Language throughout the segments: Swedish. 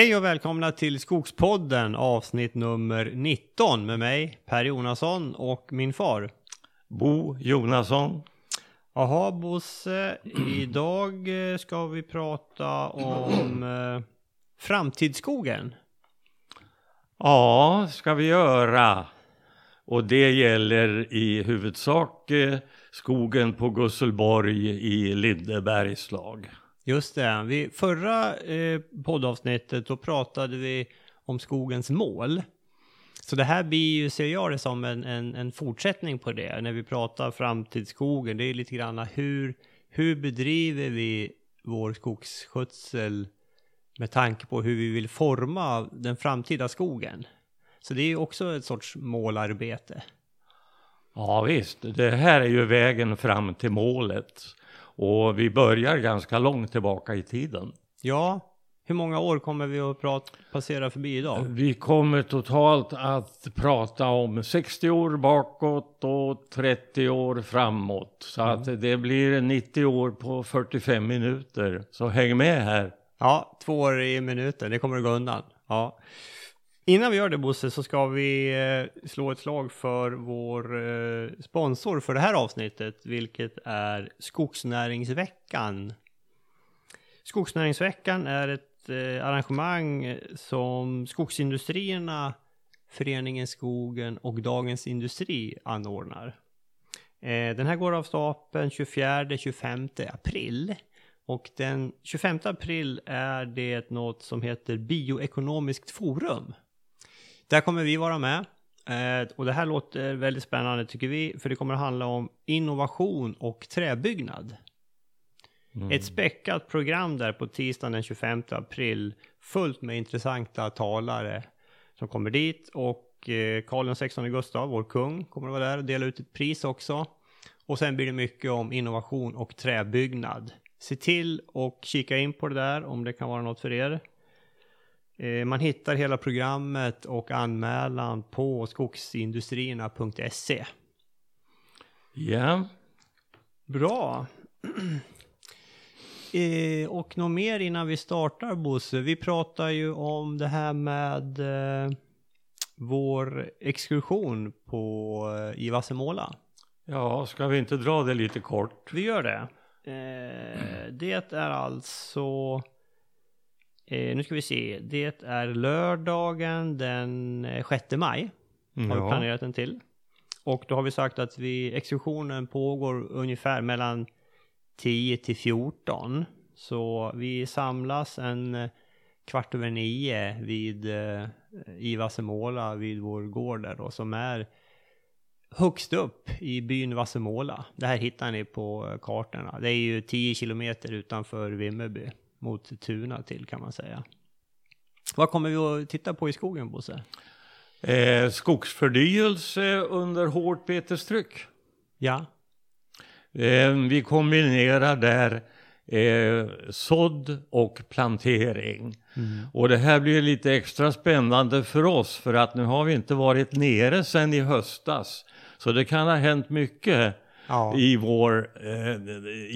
Hej och välkomna till Skogspodden avsnitt nummer 19 med mig Per Jonasson och min far. Bo Jonasson. Jaha Bosse, idag eh, ska vi prata om eh, framtidsskogen. Ja, ska vi göra. Och det gäller i huvudsak eh, skogen på Gusselborg i Lindebergslag. Just det, vi, förra eh, poddavsnittet då pratade vi om skogens mål. Så det här blir ju, ser jag det som en, en, en fortsättning på det. När vi pratar framtidsskogen, det är lite grann hur, hur bedriver vi vår skogsskötsel med tanke på hur vi vill forma den framtida skogen. Så det är ju också ett sorts målarbete. Ja visst, det här är ju vägen fram till målet. Och vi börjar ganska långt tillbaka i tiden. Ja, hur många år kommer vi att prata, passera förbi idag? Vi kommer totalt att prata om 60 år bakåt och 30 år framåt. Så mm. att det blir 90 år på 45 minuter. Så häng med här. Ja, två år i minuten, det kommer att gå undan. Ja. Innan vi gör det Bosse så ska vi eh, slå ett slag för vår eh, sponsor för det här avsnittet, vilket är Skogsnäringsveckan. Skogsnäringsveckan är ett eh, arrangemang som skogsindustrierna, Föreningen Skogen och Dagens Industri anordnar. Den här går av stapeln 24-25 april. Och den 25 april är det något som heter Bioekonomiskt forum. Där kommer vi vara med. Eh, och det här låter väldigt spännande tycker vi, för det kommer att handla om innovation och träbyggnad. Mm. Ett späckat program där på tisdagen den 25 april, fullt med intressanta talare som kommer dit och eh, Karl XVI Gustav, vår kung, kommer att vara där och dela ut ett pris också. Och sen blir det mycket om innovation och träbyggnad. Se till och kika in på det där om det kan vara något för er. Eh, man hittar hela programmet och anmälan på skogsindustrierna.se. Ja. Bra. Eh, och något mer innan vi startar Bosse? Vi pratar ju om det här med eh, vår exkursion på, eh, i Vassemåla. Ja, ska vi inte dra det lite kort? Vi gör det. Eh, det är alltså Eh, nu ska vi se. Det är lördagen den 6 eh, maj. Har ja. vi planerat den till. Och då har vi sagt att vi, exkursionen pågår ungefär mellan 10 till 14. Så vi samlas en eh, kvart över nio vid eh, i Vassemåla vid vår gård där då som är högst upp i byn Vassemåla. Det här hittar ni på kartorna. Det är ju 10 kilometer utanför Vimmerby mot Tuna till kan man säga. Vad kommer vi att titta på i skogen Bosse? Eh, skogsförnyelse under hårt betestryck. Ja. Eh, vi kombinerar där eh, sådd och plantering. Mm. Och det här blir lite extra spännande för oss för att nu har vi inte varit nere sedan i höstas. Så det kan ha hänt mycket ja. i, vår, eh,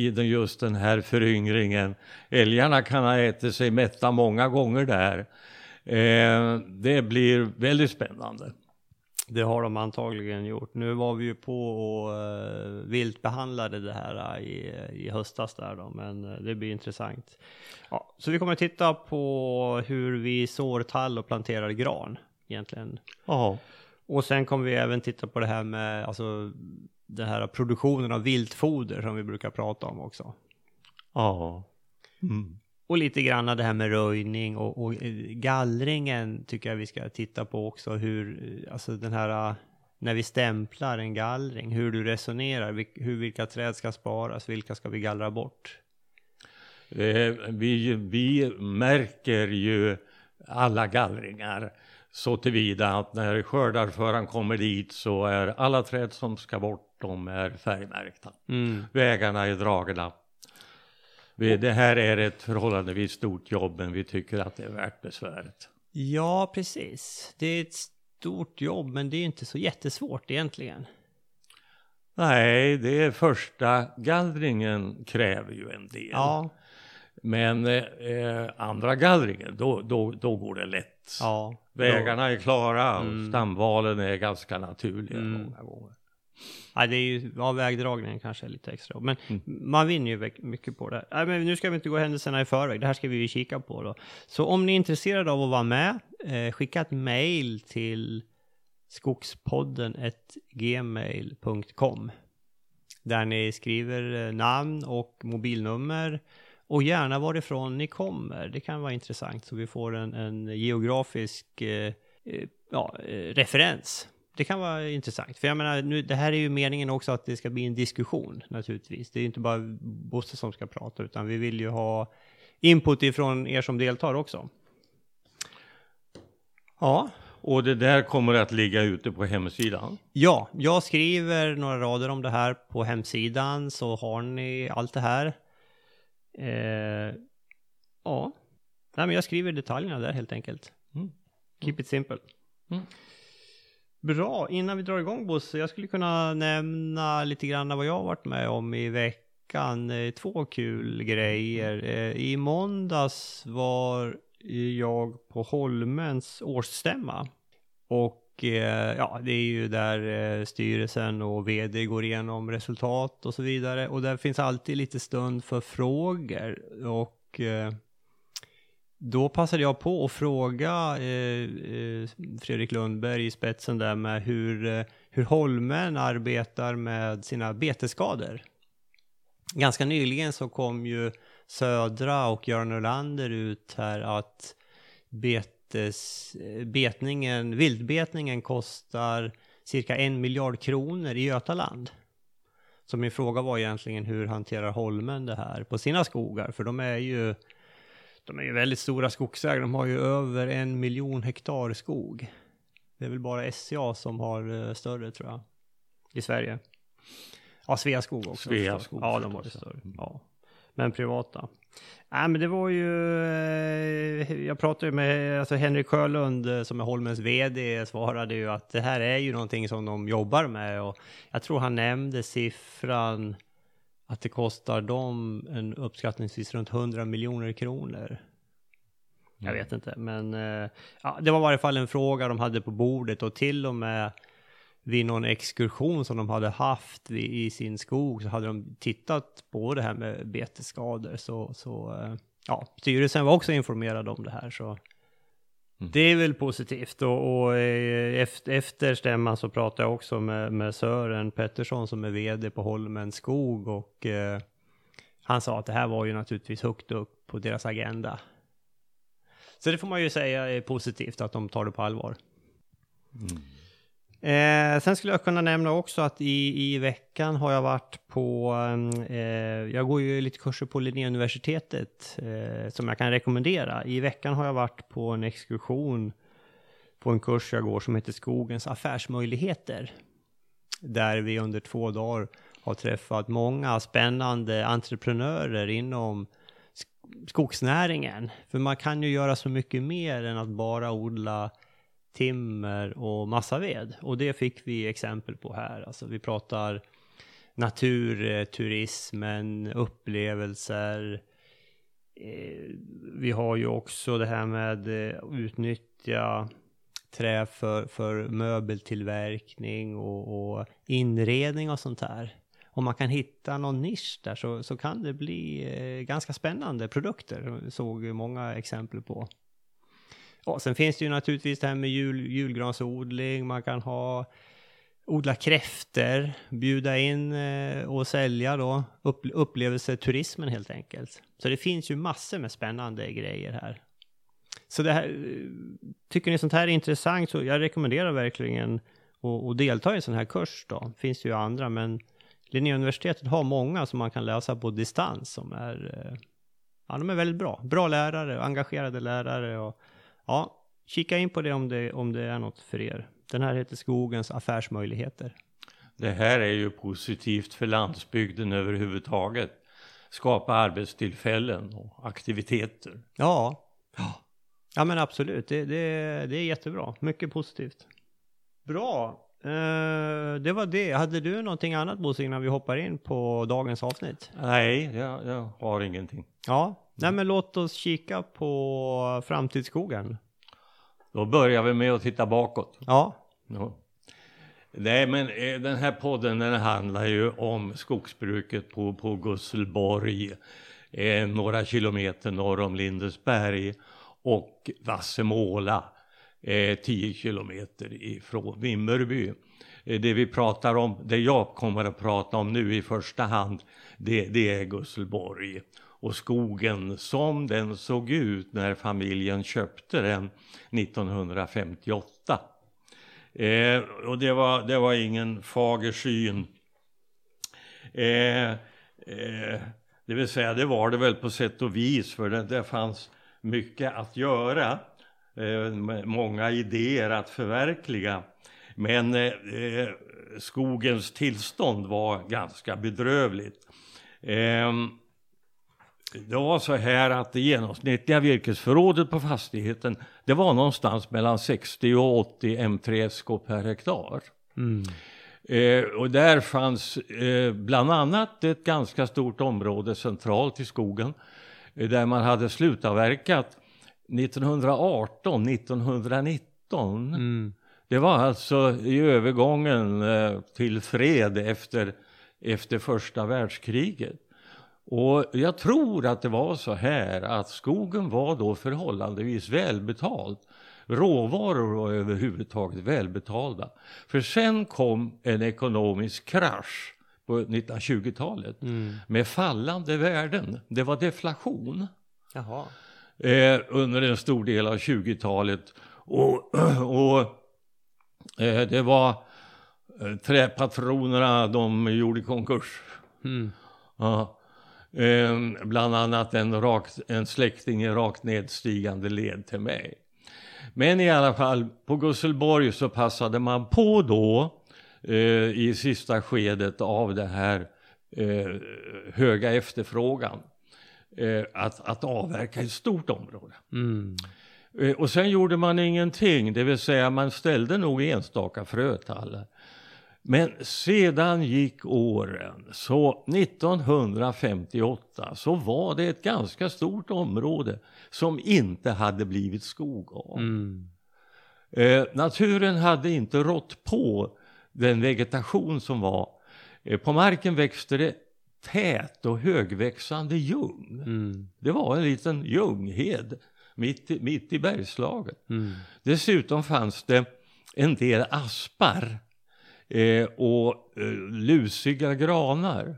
i den, just den här föryngringen. Älgarna kan ha ätit sig mätta många gånger där. Eh, det blir väldigt spännande. Det har de antagligen gjort. Nu var vi ju på och uh, vilt behandlade det här i, i höstas där då, men uh, det blir intressant. Ja, så vi kommer att titta på hur vi sår tall och planterar gran egentligen. Ja. Och sen kommer vi även titta på det här med alltså den här produktionen av viltfoder som vi brukar prata om också. Ja. Mm. Och lite grann det här med röjning och, och, eh, gallringen tycker jag vi ska titta på också. Hur, alltså den här, när vi stämplar en gallring, hur du resonerar, hur, vilka träd ska sparas, vilka ska vi gallra bort? Eh, vi, vi märker ju alla gallringar så tillvida att när skördarföraren kommer dit så är alla träd som ska bort de är färgmärkta. Mm. Vägarna är dragna. Det här är ett förhållandevis stort jobb men vi tycker att det är värt besväret. Ja, precis. Det är ett stort jobb men det är inte så jättesvårt egentligen. Nej, det är första gallringen kräver ju en del. Ja. Men eh, andra gallringen, då, då, då går det lätt. Ja, Vägarna är klara och Mm. stamvalen är ganska naturliga Mm. många gånger. Nej, det är ju, ja, vägdragningen kanske är lite extra. Men Mm. man vinner ju mycket på det. Nej, men nu ska vi inte gå händelserna i förväg. Det här ska vi ju kika på då. Så om ni är intresserade av att vara med, eh, skicka ett mail till skogspodden gmail.com där ni skriver eh, namn och mobilnummer och gärna varifrån ni kommer. Det kan vara intressant så vi får en, en geografisk eh, eh, ja, eh, referens. Det kan vara intressant. För jag menar, nu, det här är ju meningen också att det ska bli en diskussion naturligtvis. Det är ju inte bara Bosse som ska prata utan vi vill ju ha input ifrån er som deltar också. Ja, Och det där kommer att ligga ute på hemsidan. Ja, jag skriver några rader om det här på hemsidan så har ni allt det här. Eh, ja, Nej, men jag skriver detaljerna där helt enkelt. Mm. Keep it simple. Mm. Bra, innan vi drar igång Bosse, jag skulle kunna nämna lite grann vad jag har varit med om i veckan. Eh, två kul grejer. Eh, I måndags var jag på Holmens årsstämma. Och eh, ja, det är ju där styrelsen och vd går igenom resultat och så vidare. Och där finns alltid lite stund för frågor. Och då passade jag på att fråga eh, eh, Fredrik Lundberg i spetsen där med hur, eh, hur Holmen arbetar med sina betesskador. Ganska nyligen så kom ju Södra och Göran Ölander ut här att betes, eh, betningen, vildbetningen kostar cirka en miljard kronor i Götaland. Så min fråga var egentligen hur hanterar Holmen det här på sina skogar? För de är ju de är ju väldigt stora skogsägare. De har ju över en miljon hektar skog. Det är väl bara SCA som har eh, större tror jag. I Sverige. Ja, Sveaskog också. Sveaskog Ja, de har det större. ja. Ja. Men privata. Nej, men det var ju... Eh, jag pratade ju med alltså Henrik Sjölund eh, som är Holmens VD svarade ju att det här är ju någonting som de jobbar med och jag tror han nämnde siffran att det kostar dem en uppskattningsvis runt 100 miljoner kronor. Jag vet inte, men eh, ja, det var i varje fall en fråga de hade på bordet och till och med vid någon exkursion som de hade haft i sin skog så hade de tittat på det här med betesskador. Så, så eh, ja, styrelsen var också informerad om det här. Så Mm. det är väl positivt. Och, och eh, efter, efter stämman så pratade jag också med, med Sören Pettersson som är vd på Holmen Skog och eh, han sa att det här var ju naturligtvis högt upp på deras agenda. Så det får man ju säga är positivt att de tar det på allvar. Mm. Eh, sen skulle jag kunna nämna också att i, i veckan har jag varit på, eh, jag går ju lite kurser på Linnéuniversitetet eh, som jag kan rekommendera. I veckan har jag varit på en exkursion på en kurs jag går som heter Skogens affärsmöjligheter. Där vi under två dagar har träffat många spännande entreprenörer inom skogsnäringen. För man kan ju göra så mycket mer än att bara odla timmer och massaved. Och det fick vi exempel på här. Alltså vi pratar naturturismen, eh, upplevelser. Eh, vi har ju också det här med att utnyttja trä för, för möbeltillverkning och, och inredning och sånt här. Om man kan hitta någon nisch där så, så kan det bli ganska spännande produkter. Såg många exempel på. Ja, sen finns det ju naturligtvis det här med jul, julgransodling, man kan ha odla kräfter, bjuda in eh, och sälja då, upp, upplevelseturismen helt enkelt. Så det finns ju massor med spännande grejer här. Så det här, eh, tycker ni sånt här är intressant så jag rekommenderar verkligen att, att delta i en sån här kurs då. Finns ju andra men Linnéuniversitetet har många som man kan läsa på distans som är, eh, ja de är väldigt bra. Bra lärare, engagerade lärare och ja, kika in på det om det, om det är något för er. Den här heter Skogens affärsmöjligheter. Det här är ju positivt för landsbygden överhuvudtaget. Skapa arbetstillfällen och aktiviteter. Ja, ja men absolut. Det, det, det är jättebra. Mycket positivt. Bra. Eh, det var det. Hade du någonting annat Bosse innan vi hoppar in på dagens avsnitt? Nej, jag, jag har ingenting. Ja, Nej men låt oss kika på framtidsskogen. Då börjar vi med att titta bakåt. Ja. Ja. Nej, men eh, den här podden den handlar ju om skogsbruket på, på Gusselborg, eh, några kilometer norr om Lindesberg och Vassemåla, eh, 10 kilometer ifrån Vimmerby. Eh, det vi pratar om, det jag kommer att prata om nu i första hand, det, det är Gusselborg och skogen som den såg ut när familjen köpte den 1958. Eh, och det var, det var ingen fager syn. Eh, eh, det vill säga, det var det väl på sätt och vis, för det, det fanns mycket att göra. Eh, många idéer att förverkliga. Men eh, eh skogens tillstånd var ganska bedrövligt. Eh, det var så här att det genomsnittliga virkesförrådet på fastigheten det var någonstans mellan 60 och 80 M3SK per hektar. Mm. Eh, och där fanns eh, bland annat ett ganska stort område centralt i skogen eh, där man hade slutavverkat 1918, 1919. Mm. Det var alltså i övergången eh, till fred efter, efter första världskriget. Och jag tror att det var så här att skogen var då förhållandevis välbetald. Råvaror var överhuvudtaget välbetalda. För sen kom en ekonomisk krasch på 1920-talet mm. med fallande värden. Det var deflation. Eh, under en stor del av 20-talet. Och, och eh, det var eh, träpatronerna, de gjorde konkurs. Mm. Ja. Eh, bland annat en, rakt, en släkting i rakt nedstigande led till mig. Men i alla fall, på Gusselborg så passade man på då eh, i sista skedet av det här eh, höga efterfrågan eh, att, att avverka ett stort område. Mm. Eh, och sen gjorde man ingenting, det vill säga man ställde nog enstaka frötallar. Men sedan gick åren, så 1958 så var det ett ganska stort område som inte hade blivit skog av. Mm. Eh, naturen hade inte rått på den vegetation som var. Eh, på marken växte det tät och högväxande ljung. Mm. Det var en liten ljunghed mitt, i, mitt i Bergslagen. Mm. Dessutom fanns det en del aspar eh, och eh, lusiga granar.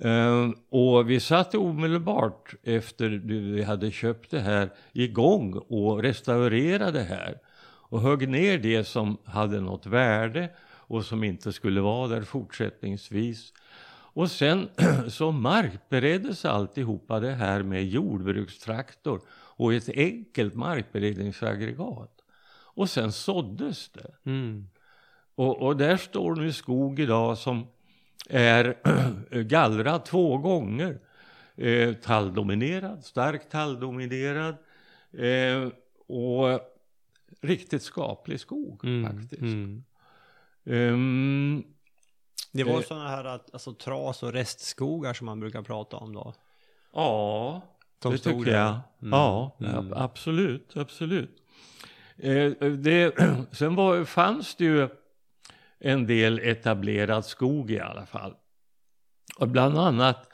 Eh, och vi satte omedelbart efter vi hade köpt det här igång och restaurerade det här och högg ner det som hade något värde och som inte skulle vara där fortsättningsvis. Och sen så markbereddes alltihopa det här med jordbrukstraktor och ett enkelt markberedningsaggregat. Och sen såddes det. Mm. Och, och där står nu skog idag som är gallrad två gånger. Eh, talldominerad, starkt talldominerad. Eh, och riktigt skaplig skog mm, faktiskt. Mm. Um, det var eh, sådana här alltså, tras och restskogar som man brukar prata om då? Ja, Som det tycker jag. Mm. Ja, mm. absolut, absolut. Eh, det, sen var, fanns det ju en del etablerad skog i alla fall. Och bland annat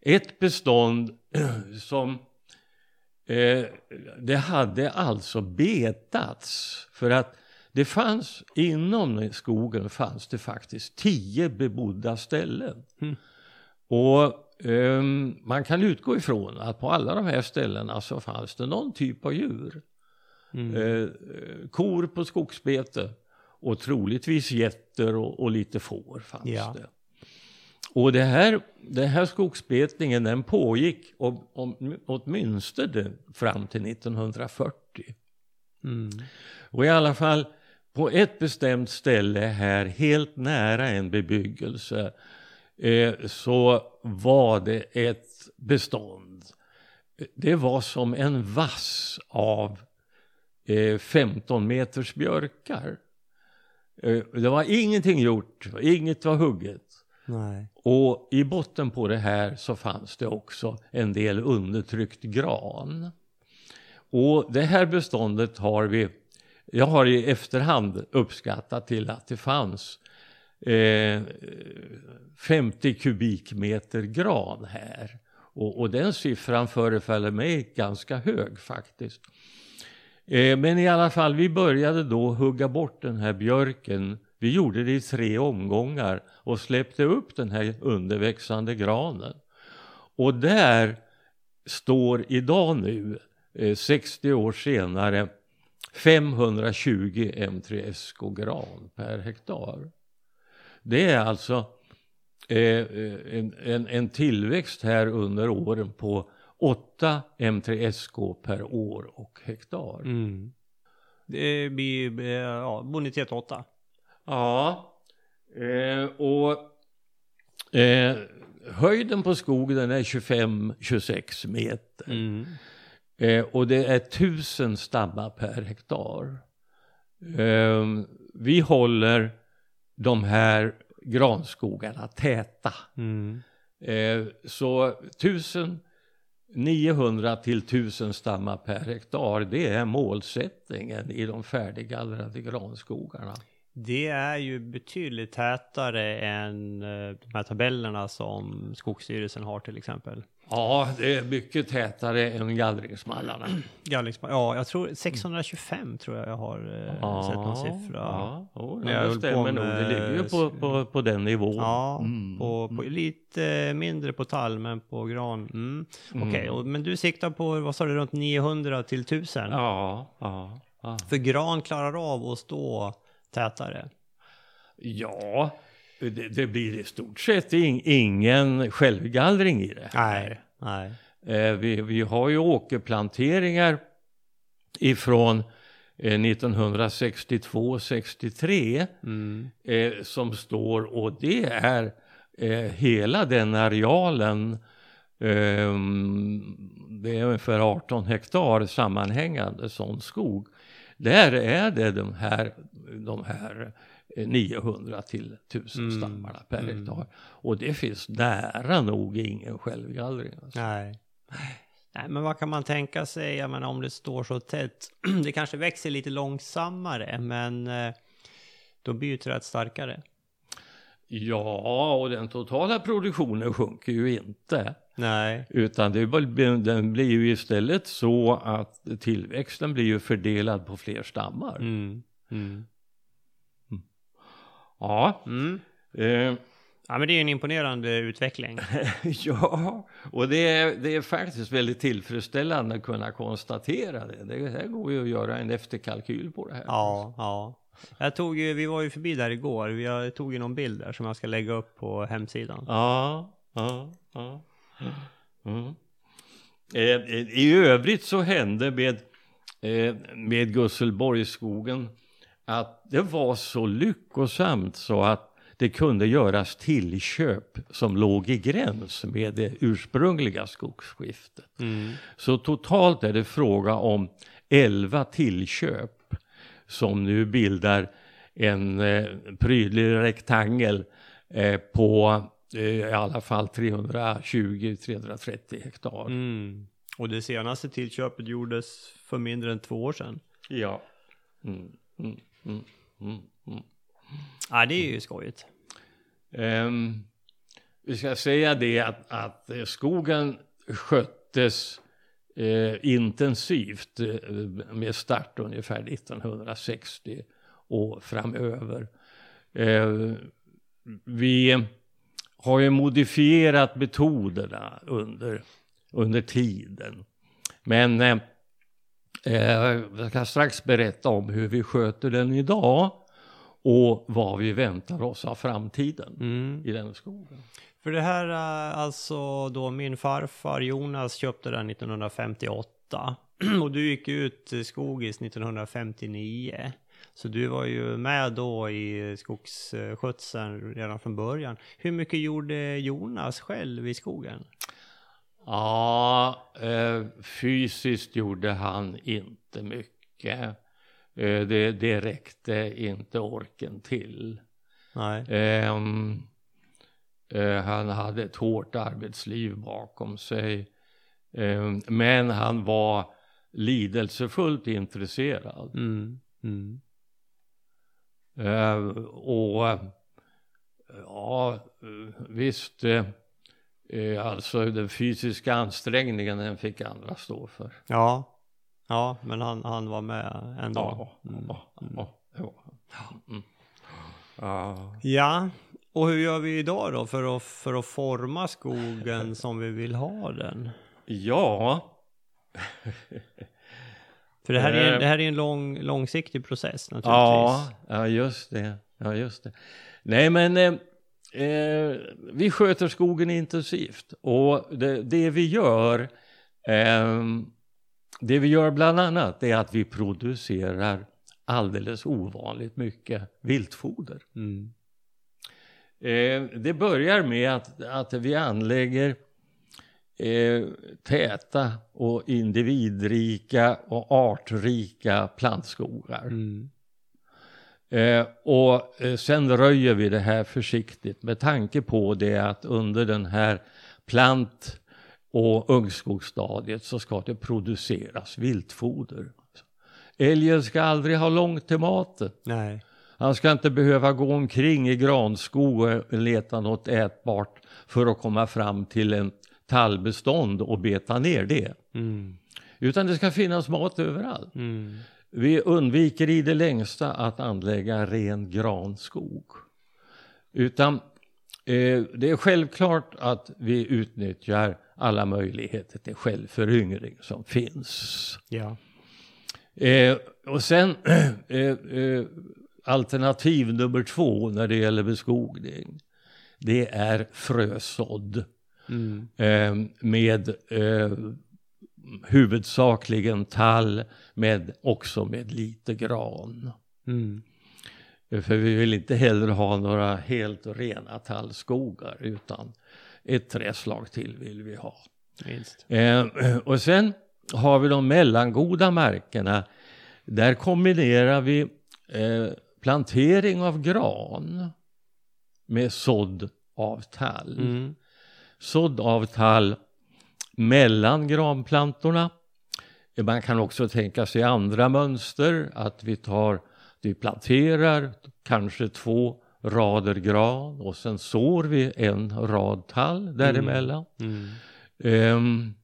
ett bestånd som eh, det hade alltså betats för att det fanns inom skogen fanns det faktiskt tio bebodda ställen. Mm. Och eh, man kan utgå ifrån att på alla de här ställena så fanns det någon typ av djur. Mm. Eh, kor på skogsbete och troligtvis getter och, och lite får fanns ja. det. Och det här, den här skogsbetningen den pågick om, om, åtminstone fram till 1940. Mm. Och i alla fall på ett bestämt ställe här helt nära en bebyggelse eh, så var det ett bestånd. Det var som en vass av eh, 15 meters björkar. Eh, det var ingenting gjort, inget var hugget. Nej. Och i botten på det här så fanns det också en del undertryckt gran. Och det här beståndet har vi, jag har i efterhand uppskattat till att det fanns eh, 50 kubikmeter gran här. Och, och den siffran förefaller mig ganska hög faktiskt. Eh, men i alla fall, vi började då hugga bort den här björken. Vi gjorde det i tre omgångar och släppte upp den här underväxande granen. Och där står idag nu, eh, 60 år senare, 520 M3SK gran per hektar. Det är alltså eh, en, en, en tillväxt här under åren på 8 M3SK per år och hektar. Mm. Det blir eh, ja, bonitet 8. Ja, eh, och eh, höjden på skogen är 25-26 meter. Mm. Eh, och det är 1000 stammar per hektar. Eh, vi håller de här granskogarna täta. Mm. Eh, så 1000 900 till 1000 stammar per hektar, det är målsättningen i de färdiggallrade granskogarna. Det är ju betydligt tätare än eh, de här tabellerna som Skogsstyrelsen har till exempel. Ja, det är mycket tätare än gallringsmallarna. Gallringsma- ja, jag tror 625 tror jag jag har eh, sett någon siffra. Ja, ja När jag det stämmer nog. Det ligger ju på, på, på den nivån. Ja, Mm. på, på lite mindre på tall men på gran. Mm. Okej, och- men du siktar på, vad sa du, runt 900 till 1000? Ja, ja, ja. För gran klarar av att stå tätare. ja det, det blir i stort sett in, ingen självgallring i det. Nej, nej. Eh, vi, vi har ju åkerplanteringar ifrån eh, 1962-63 Mm. eh, som står och det är eh, hela den arealen ehm, det är ungefär 18 hektar sammanhängande sån skog. Där är det de här, de här 900 till 1000 Mm, stammarna per mm. hektar. Och det finns nära nog ingen självgallring. Alltså. Nej. Nej, men vad kan man tänka sig, jag menar om det står så tätt, det kanske växer lite långsammare, men eh, då blir ju trädet starkare. Ja, och den totala produktionen sjunker ju inte. Nej. Utan det den blir ju istället så att tillväxten blir ju fördelad på fler stammar. Mm. Mm. Ja, Mm. eh, Ja, men det är en imponerande utveckling. ja, och det är, det är faktiskt väldigt tillfredsställande att kunna konstatera det. Det här går ju att göra en efterkalkyl på det här. Ja, ja. Jag tog ju, vi var ju förbi där igår, jag tog ju någon bild där som jag ska lägga upp på hemsidan. Ja, ja, ja. Mm. Eh, I övrigt så hände med, eh, med Gusselborgsskogen att det var så lyckosamt så att det kunde göras tillköp som låg i gräns med det ursprungliga skogsskiftet. Mm. Så totalt är det fråga om 11 tillköp som nu bildar en eh, prydlig rektangel eh, på eh, i alla fall 320-330 hektar. Mm. Och det senaste tillköpet gjordes för mindre än två år sedan. Ja. Mm, mm, mm, mm. Ja, det är ju skojigt. Ehm, vi ska säga det att, att eh, skogen sköttes eh, intensivt eh, med start ungefär 1960 och framöver. Eh, vi har ju modifierat metoderna under, under tiden. Men eh, jag ska strax berätta om hur vi sköter den idag och vad vi väntar oss av framtiden Mm. i den skogen. För det här, eh, alltså då min farfar Jonas köpte den 1958 och du gick ut i Skogis 1959. Så du var ju med då i skogsskötseln redan från början. Hur mycket gjorde Jonas själv i skogen? Ja, eh, fysiskt gjorde han inte mycket. Eh, det, det räckte inte orken till. Nej. Eh, han hade ett hårt arbetsliv bakom sig. Eh, men han var lidelsefullt intresserad. Mm. Mm. Eh, och ja, visst. Eh, alltså den fysiska ansträngningen den fick andra stå för. Ja, ja, men han, han var med ändå. Ja, mm. ja, ja, ja. Mm. ja. ja. Och hur gör vi idag då för att, för att forma skogen som vi vill ha den? Ja. för det här är, en, det här är en lång, långsiktig process naturligtvis. Ja, ja just det. Ja, just det. Nej, men eh, vi sköter skogen intensivt och det, det vi gör eh, det vi gör bland annat är att vi producerar alldeles ovanligt mycket viltfoder. Mm. Eh, det börjar med att, att vi anlägger eh, täta och individrika och artrika plantskogar. Mm. Eh, och eh, sen röjer vi det här försiktigt med tanke på det att under den här plant och ungskogsstadiet så ska det produceras viltfoder. Älgen ska aldrig ha långt till maten. Nej. Han ska inte behöva gå omkring i granskog och leta något ätbart för att komma fram till en tallbestånd och beta ner det. Mm. Utan det ska finnas mat överallt. Mm. Vi undviker i det längsta att anlägga ren granskog. Utan eh, det är självklart att vi utnyttjar alla möjligheter till självföryngring som finns. Ja. Eh, och sen eh, eh, alternativ nummer två när det gäller beskogning. Det är frösådd. Mm. Eh, med eh, huvudsakligen tall, med, också med lite gran. Mm. För vi vill inte heller ha några helt rena tallskogar utan ett träslag till vill vi ha. Eh, och sen har vi de mellangoda markerna. Där kombinerar vi eh, plantering av gran med sådd av tall. Mm. Sådd av tall mellan granplantorna. Man kan också tänka sig andra mönster, att vi tar, vi planterar kanske två rader gran och sen sår vi en rad tall däremellan. Mm. Mm. Um,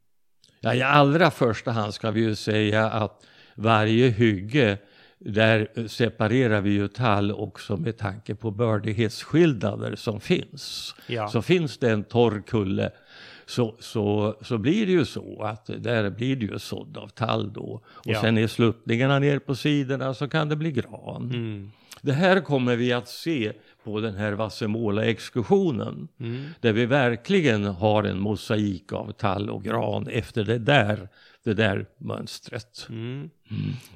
ja, I allra första hand ska vi ju säga att varje hygge där separerar vi ju tall också med tanke på bördighetsskillnader som finns. Ja. Så finns det en torr kulle så, så, så blir det ju så att där blir det ju sådd av tall då. Och ja. sen är sluttningarna ner på sidorna så kan det bli gran. Mm. Det här kommer vi att se på den här Vassemåla-exkursionen. Mm. Där vi verkligen har en mosaik av tall och gran efter det där, det där mönstret. Mm.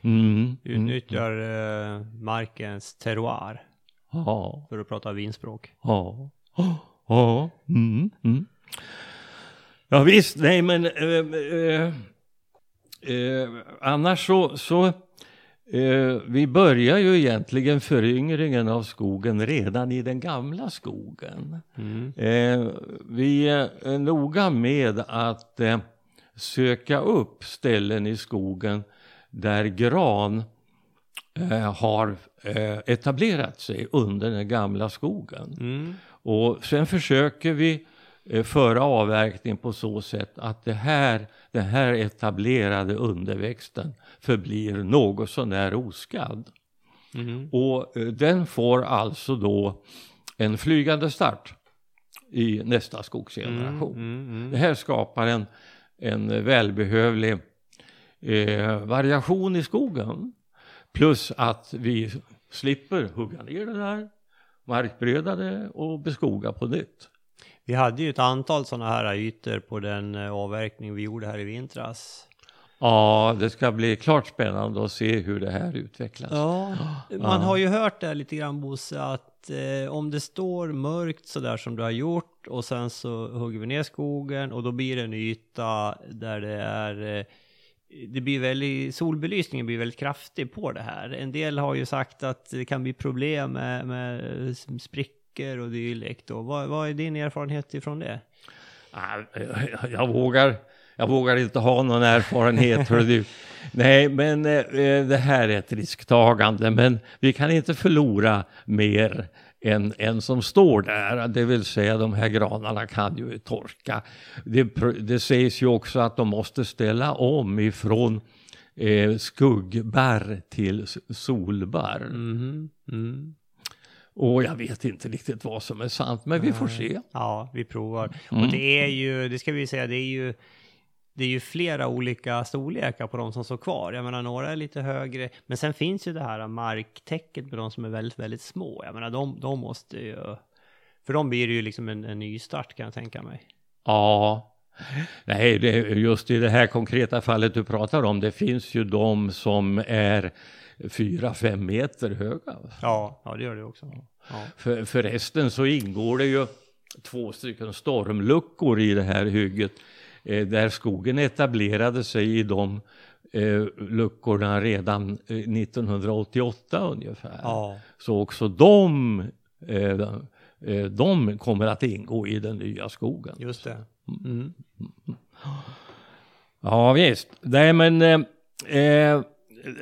Mm. Utnyttjar eh, markens terroir. Ja. För att prata vinspråk. Ja. Ja. Mm. Ja visst, nej men eh, eh, eh, annars så, så eh, vi börjar ju egentligen föryngringen av skogen redan i den gamla skogen. Mm. Eh, vi är noga med att söka upp ställen i skogen där gran har etablerat sig under den gamla skogen. Mm. Och sen försöker vi föra avverkning på så sätt att det här, den här etablerade underväxten förblir något sånär oskadd. Mm. Och eh, den får alltså då en flygande start i nästa skogsgeneration. Mm, mm, mm. det här skapar en, en välbehövlig eh, variation i skogen. Plus att vi slipper hugga ner det där, markbreda det och beskoga på nytt. Vi hade ju ett antal sådana här ytor på den eh, avverkning vi gjorde här i vintras. Ja, det ska bli klart spännande att se hur det här utvecklas. Ja, man har ju hört det lite grann Bosse, att eh, om det står mörkt sådär som du har gjort och sen så hugger vi ner skogen och då blir det en yta där det är eh, det blir väldigt, solbelysningen blir väldigt kraftig på det här. En del har ju sagt att det kan bli problem med, med sprickor böcker och dylikt. Och vad, vad är din erfarenhet ifrån det? Jag, jag, vågar, jag vågar inte ha någon erfarenhet. hör du. Nej, men eh, det här är ett risktagande. Men vi kan inte förlora mer än, än som står där. Det vill säga de här granarna kan ju torka. Det, det sägs ju också att de måste ställa om ifrån eh, skuggbarr till solbarr. Mm. Mm. Och jag vet inte riktigt vad som är sant, men vi får se. Ja, vi provar. Mm. Och det är ju, det ska vi säga, det är ju det är ju flera olika storlekar på de som står kvar. Jag menar, några är lite högre, men sen finns ju det här marktäcket på de som är väldigt, väldigt små. Jag menar, de, de måste ju... För de blir det ju liksom en, en ny start kan jag tänka mig. Ja, Nej, det, just i det här konkreta fallet du pratar om, det finns ju de som är fyra, fem meter höga. Ja, ja det gör det också. Ja. För, förresten så ingår det ju två stycken stormluckor i det här hygget eh, där skogen etablerade sig i de eh, luckorna redan eh, 1988 ungefär. Ja. Så också de, eh, eh, de kommer att ingå i den nya skogen. Just det. Mm. Ja visst, nej men eh, eh,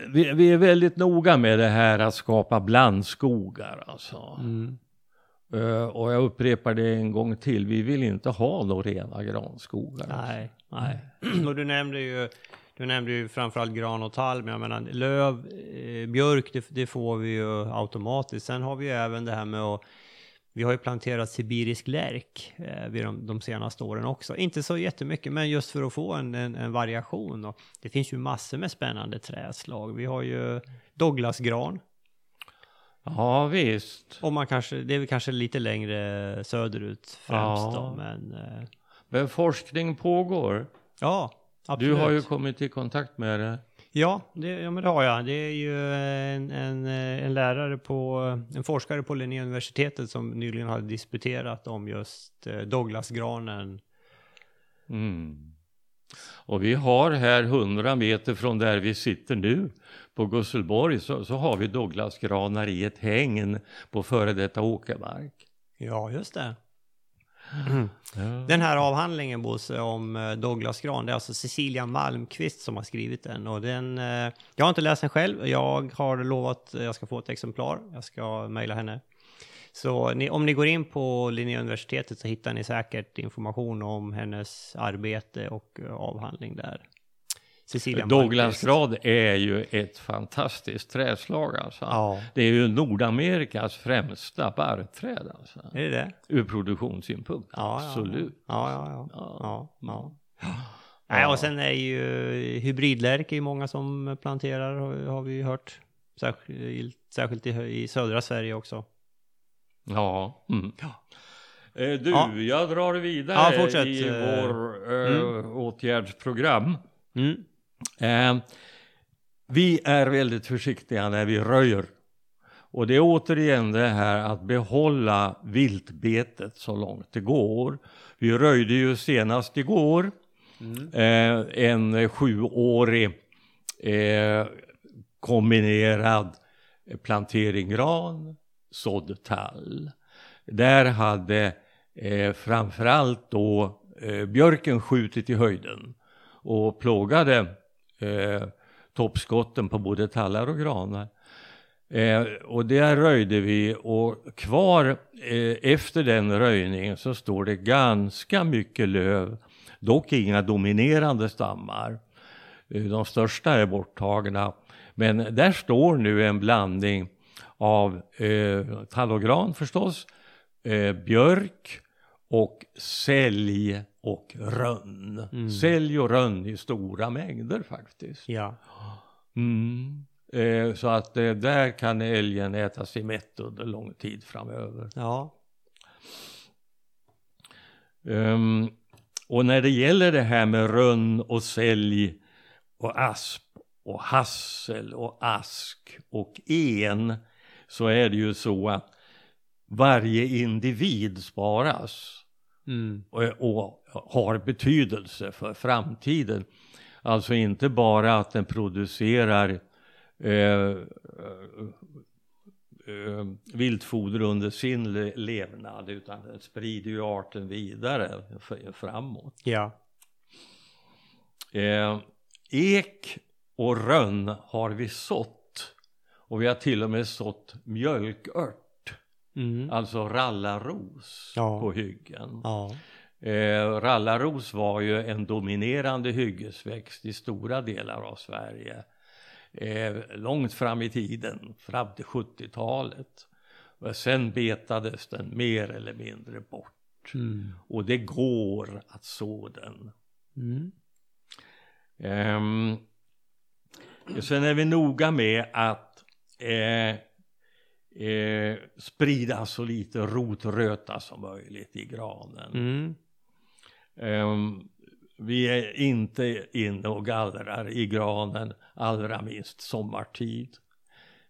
vi, vi, är väldigt noga med det här att skapa blandskogar alltså. Mm. Uh, och jag upprepar det en gång till, vi vill inte ha några rena granskogar. Nej, nej. Och du nämnde ju, du nämnde ju framförallt gran och tall, men jag menar löv, eh, björk, det, det, får vi ju automatiskt. Sen har vi ju även det här med att vi har ju planterat sibirisk lärk eh, vid de, de, senaste åren också. Inte så jättemycket, men just för att få en, en, en variation. Och det finns ju massor med spännande träslag. Vi har ju Douglasgran. Ja, visst. Och man kanske, det är väl kanske lite längre söderut främst ja. då, men... Eh... Men forskning pågår. Ja, absolut. Du har ju kommit i kontakt med det. Ja, det, ja, men det har jag. Det är ju en, en, en lärare på, en forskare på Linnéuniversitetet som nyligen har disputerat om just eh, Douglasgranen. Mm. Och vi har här 100 meter från där vi sitter nu på Gusselborg så, så har vi Douglasgranar i ett hägn på före detta åkermark. Ja, just det. Den här avhandlingen Bosse om eh, Douglas Gran, det är alltså Cecilia Malmqvist som har skrivit den. Och den eh, jag har inte läst den själv, jag har lovat att jag ska få ett exemplar. Jag ska mejla henne. Så ni, om ni går in på Linnéuniversitetet så hittar ni säkert information om hennes arbete och avhandling där. Cecilia Douglasgrad är ju ett fantastiskt trädslag alltså. Ja. Det är ju Nordamerikas främsta barrträd alltså. Är det det? Ur produktionssynpunkt, ja, absolut. Ja, ja, ja. ja. ja. Nej, och sen är ju hybridlärk är många som planterar, har vi hört. Särskilt, särskilt i, i södra Sverige också. Ja. Mm. Eh, du, ja. jag drar vidare ja, i vår eh, mm. åtgärdsprogram. Mm. Eh, vi är väldigt försiktiga när vi röjer. Och det är återigen det här att behålla viltbetet så långt det går. Vi röjde ju senast igår mm. eh, en sjuårig eh, kombinerad plantering gran, sådd tall. Där hade eh, framförallt då eh, björken skjutit i höjden och plågade eh, toppskotten på både tallar och granar. Eh, och där röjde vi och kvar eh, efter den röjningen så står det ganska mycket löv, dock inga dominerande stammar. Eh, de största är borttagna. Men där står nu en blandning av eh, tall och gran förstås, eh, björk och sälj och rönn. Mm. Sälj och rönn i stora mängder faktiskt. Ja. Mm. Eh, så att eh, där kan älgen äta sig mätt under lång tid framöver. Ja. Um, och när det gäller det här med rönn och sälj och asp och hassel och ask och en så är det ju så att varje individ sparas. Mm. Och, och, har betydelse för framtiden. Alltså inte bara att den producerar eh, eh, viltfoder under sin le levnad utan den sprider ju arten vidare framåt. Ja. Eh, ek och rönn har vi sått och vi har till och med sått mjölkört, Mm. alltså rallarros Ja. på hyggen. Ja. Eh, rallarros var ju en dominerande hyggesväxt i stora delar av Sverige. Eh, långt fram i tiden, fram till 70-talet. Och sen betades den mer eller mindre bort. Mm. Och det går att så den. Mm. Ehm, sen är vi noga med att eh, eh, sprida så lite rotröta som möjligt i granen. Mm. Ehm, vi är inte inne och gallrar i granen, allra minst sommartid.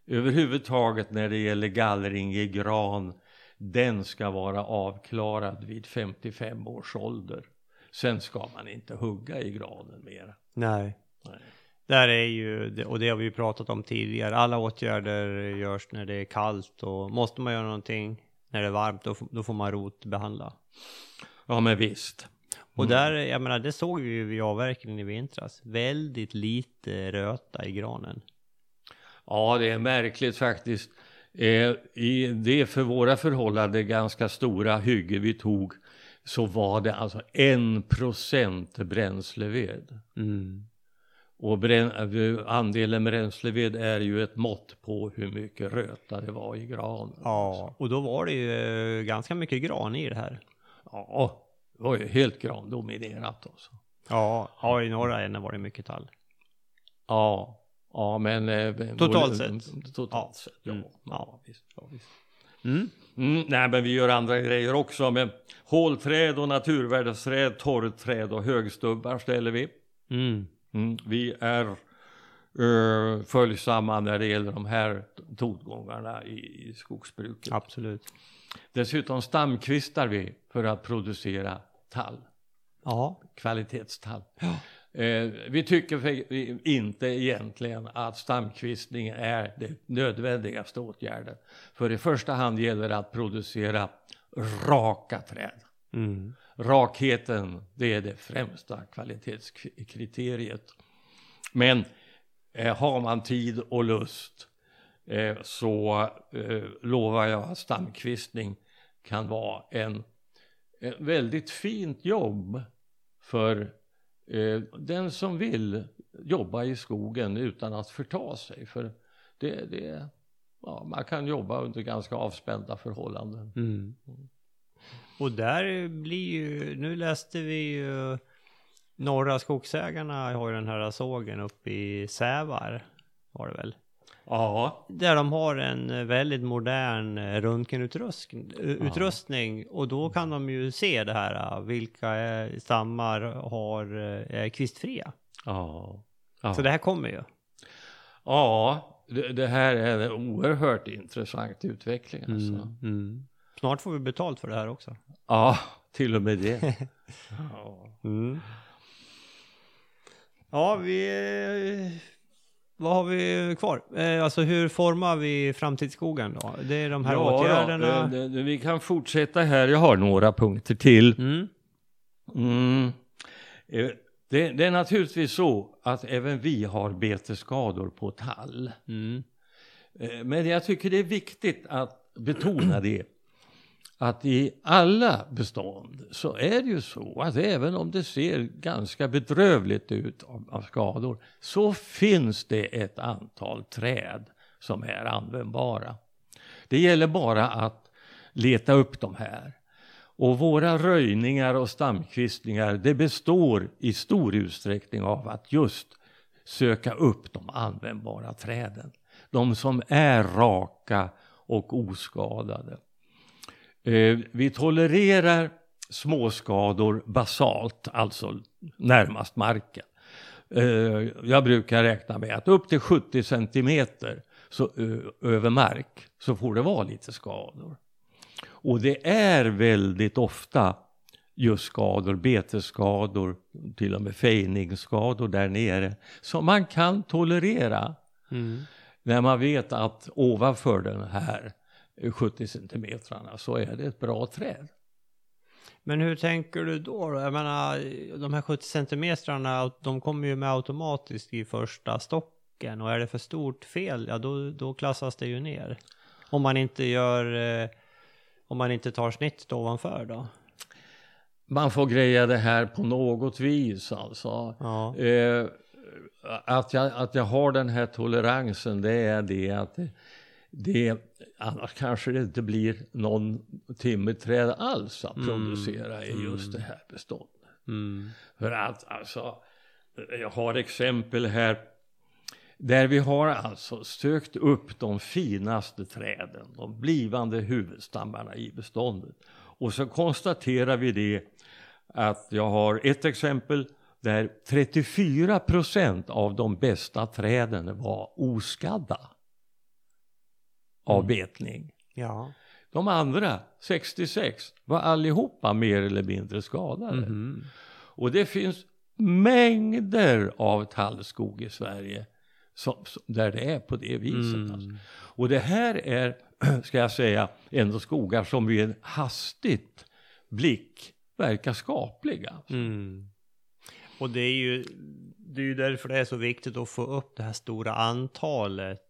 Överhuvudtaget när det gäller gallring i gran, den ska vara avklarad vid 55 års ålder. Sen ska man inte hugga i granen mer. Nej. Nej. Där är ju, och det har vi ju pratat om tidigare, alla åtgärder görs när det är kallt och måste man göra någonting när det är varmt då, då får man rotbehandla. Ja men visst. Och där, jag menar det såg vi ju vid avverkningen i vintras, väldigt lite röta i granen. Ja det är märkligt faktiskt. Eh, I det för våra förhållanden ganska stora hygge vi tog så var det alltså en procent bränsleved. Mm. Och brän, eh, andelen bränsleved är ju ett mått på hur mycket röta det var i granen. Ja, och då var det ju eh, ganska mycket gran i det här. Ja, det var ju helt grandominerat alltså. Ja, ja i norra änden var det mycket tall. Ja, ja men... eh, Totalt sett. Totalt sett, ja. Mm. ja. visst, ja visst. Mm. Mm, nej men vi gör andra grejer också med hålträd och naturvärdesträd, torrträd och högstubbar ställer vi. Mm. Mm, vi är uh, följsamma när det gäller de här tongångarna i, i skogsbruket. Absolut. Dessutom stamkvistar vi för att producera tall, Ja. kvalitetstall. Eh, vi tycker inte egentligen att stamkvistning är det nödvändigaste åtgärden. För i första hand gäller det att producera raka träd. Mm. Rakheten, det är det främsta kvalitetskriteriet. Men eh, har man tid och lust eh, så eh, lovar jag att stamkvistning kan vara en, ett väldigt fint jobb för eh, den som vill jobba i skogen utan att förta sig. För det, det, ja, man kan jobba under ganska avspända förhållanden. Mm. Och där blir ju, nu läste vi ju Norra Skogsägarna har ju den här sågen uppe i Sävar, var det väl? Ja, Där de har en väldigt modern röntgenutrustning utrustning, och då kan de ju se det här, vilka stammar har, är kvistfria. ja. ja. Så det här kommer ju. Ja, det, det här är en oerhört intressant utveckling alltså. Mm. Mm. Snart får vi betalt för det här också. Ja, till och med det. ja. Mm. Ja, vi... Vad har vi kvar? Eh, alltså hur formar vi framtidsskogen då? Det är de här ja, åtgärderna. Ja, det, vi kan fortsätta här. Jag har några punkter till. Mm. Mm. Eh, Det, det är naturligtvis så att även vi har betesskador på tall. Mm. Eh, Men jag tycker det är viktigt att betona det. Att i alla bestånd så är det ju så att även om det ser ganska bedrövligt ut av, av skador så finns det ett antal träd som är användbara. Det gäller bara att leta upp de här. Och våra röjningar och stamkvistningar det består i stor utsträckning av att just söka upp de användbara träden. De som är raka och oskadade. Eh, vi tolererar småskador basalt, alltså närmast marken. Eh, jag brukar räkna med att upp till 70 centimeter så, ö, över mark så får det vara lite skador. Och det är väldigt ofta just skador, betesskador, till och med fejningsskador där nere som man kan tolerera. Mm. när man vet att ovanför den här 70 centimetrarna så är det ett bra träd. Men hur tänker du då? Jag menar, de här 70 centimetrarna, de kommer ju med automatiskt i första stocken och är det för stort fel, ja då, då klassas det ju ner. Om man inte gör, eh, om man inte tar snittet ovanför då? Man får greja det här på något vis alltså. Ja. Eh, att, jag, att jag har den här toleransen det är det att det, annars kanske det inte blir någon timmerträd alls att Mm. producera i just Mm. det här beståndet. Mm. För att alltså, jag har exempel här där vi har alltså sökt upp de finaste träden, de blivande huvudstammarna i beståndet. Och så konstaterar vi det att jag har ett exempel där 34 procent av de bästa träden var oskadda av Mm. betning. Ja. De andra, 66, var allihopa mer eller mindre skadade. Mhm. Och det finns mängder av tallskog i Sverige som, som, där det är på det viset. Mm. Alltså. Och det här är, ska jag säga, ändå skogar som vid en hastigt blick verkar skapliga. Mm. Och det är ju det är ju därför det är så viktigt att få upp det här stora antalet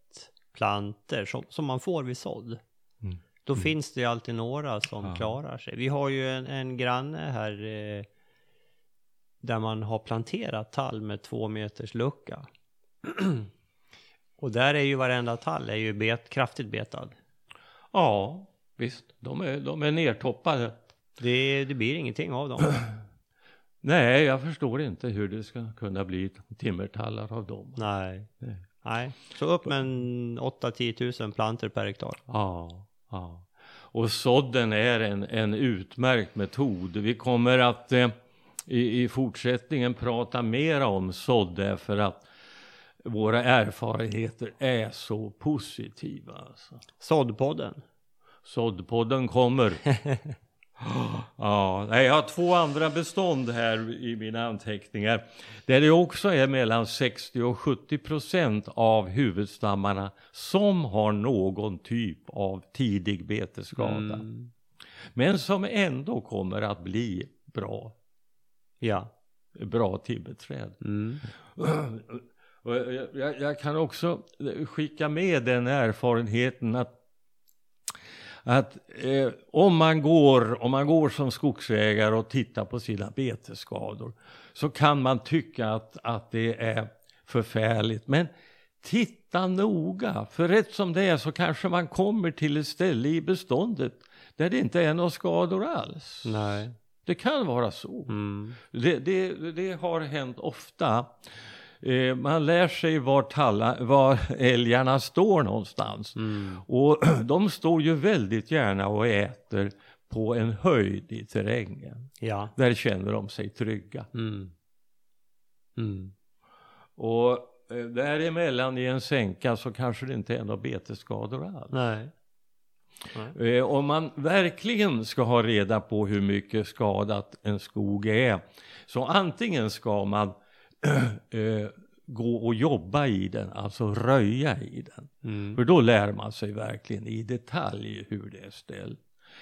planter som, som man får vid sådd. Mm. Då Mm. finns det ju alltid några som Ja. klarar sig. Vi har ju en, en granne här eh, där man har planterat tall med två meters lucka. Och där är ju varenda tall är ju bet, kraftigt betad. Ja, visst, de är, de är nertoppade. Det, det blir ingenting av dem. Nej, jag förstår inte hur det ska kunna bli timmertallar av dem. Nej. Nej. Nej. Så upp med en 8-10 tusen planter per hektar. Ja, ja. Och sådden är en, en utmärkt metod. Vi kommer att eh, i, i fortsättningen prata mer om sådd därför att våra erfarenheter är så positiva. Alltså. Såddpodden. Såddpodden kommer. Ja, jag har två andra bestånd här i mina anteckningar. Där det också är mellan 60 och 70 procent av huvudstammarna som har någon typ av tidig betesskada. Mm. Men som ändå kommer att bli bra, Ja. bra timmerträd. Mm. Jag, jag kan också skicka med den erfarenheten att att eh, om, man går, om man går som skogsägare och tittar på sina betesskador så kan man tycka att, att det är förfärligt. Men titta noga, för rätt som det är så kanske man kommer till ett ställe i beståndet där det inte är några skador alls. Nej. Det kan vara så. Mm. Det, det, det har hänt ofta. Eh, man lär sig var, talla, var älgarna står någonstans. Mm. Och de står ju väldigt gärna och äter på en höjd i terrängen. Ja. Där känner de sig trygga. Mm. Mm. Och eh, däremellan i en sänka så kanske det inte är några betesskador alls. Nej. Nej. Eh, om man verkligen ska ha reda på hur mycket skadat en skog är så antingen ska man eh, gå och jobba i den, alltså röja i den. Mm. För då lär man sig verkligen i detalj hur det är ställt.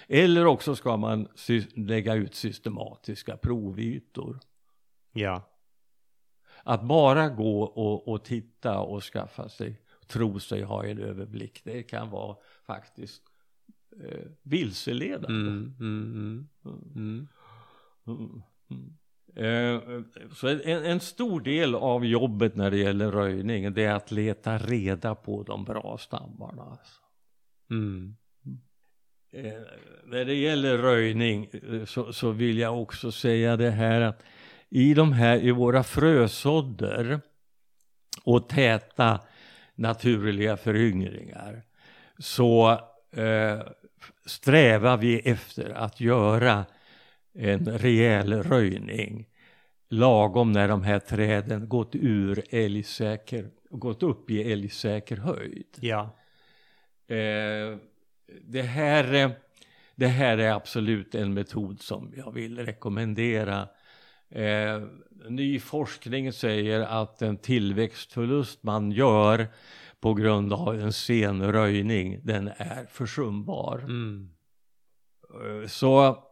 Eller också ska man lägga ut systematiska provytor. Ja. Att bara gå och, och titta och skaffa sig, tro sig ha en överblick, det kan vara faktiskt eh, vilseledande. Mm. Mm. Mm. Eh, Så en, en stor del av jobbet när det gäller röjning det är att leta reda på de bra stammarna. Alltså. Mm. Eh, när det gäller röjning eh, så, så vill jag också säga det här att i de här, i våra frösådder och täta naturliga föryngringar så eh, strävar vi efter att göra en rejäl röjning lagom när de här träden gått ur älgsäker, gått upp i älgsäker höjd. Ja. Eh, det, här, det här är absolut en metod som jag vill rekommendera. Eh, ny forskning säger att den tillväxtförlust man gör på grund av en sen röjning, den är försumbar. Mm. Eh, Så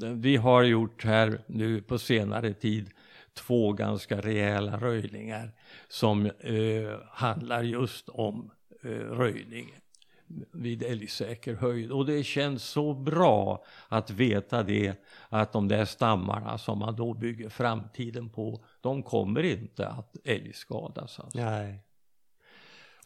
vi har gjort här nu på senare tid två ganska rejäla röjningar som eh, handlar just om eh, röjning vid älgsäker höjd. Och det känns så bra att veta det, att de där stammarna som man då bygger framtiden på, de kommer inte att älgskadas. Alltså. Nej.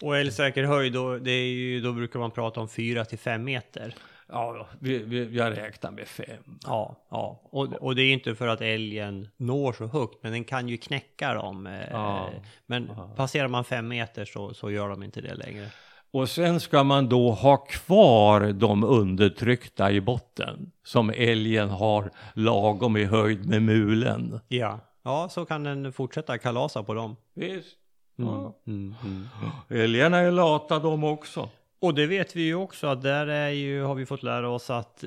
Och älgsäker höjd, då, det är ju, då brukar man prata om 4 till 5 meter. Ja, vi, vi, jag räknar med fem. Ja, ja. Och, och det är inte för att älgen når så högt, men den kan ju knäcka dem. eh, Ja. Men passerar man 5 meter så, så gör de inte det längre. Och sen ska man då ha kvar de undertryckta i botten som älgen har lagom i höjd med mulen. Ja. Ja, så kan den fortsätta kalasa på dem. Visst. Ja. Mm, mm. Älgarna är lata de också. Och det vet vi ju också att där är ju, har vi fått lära oss att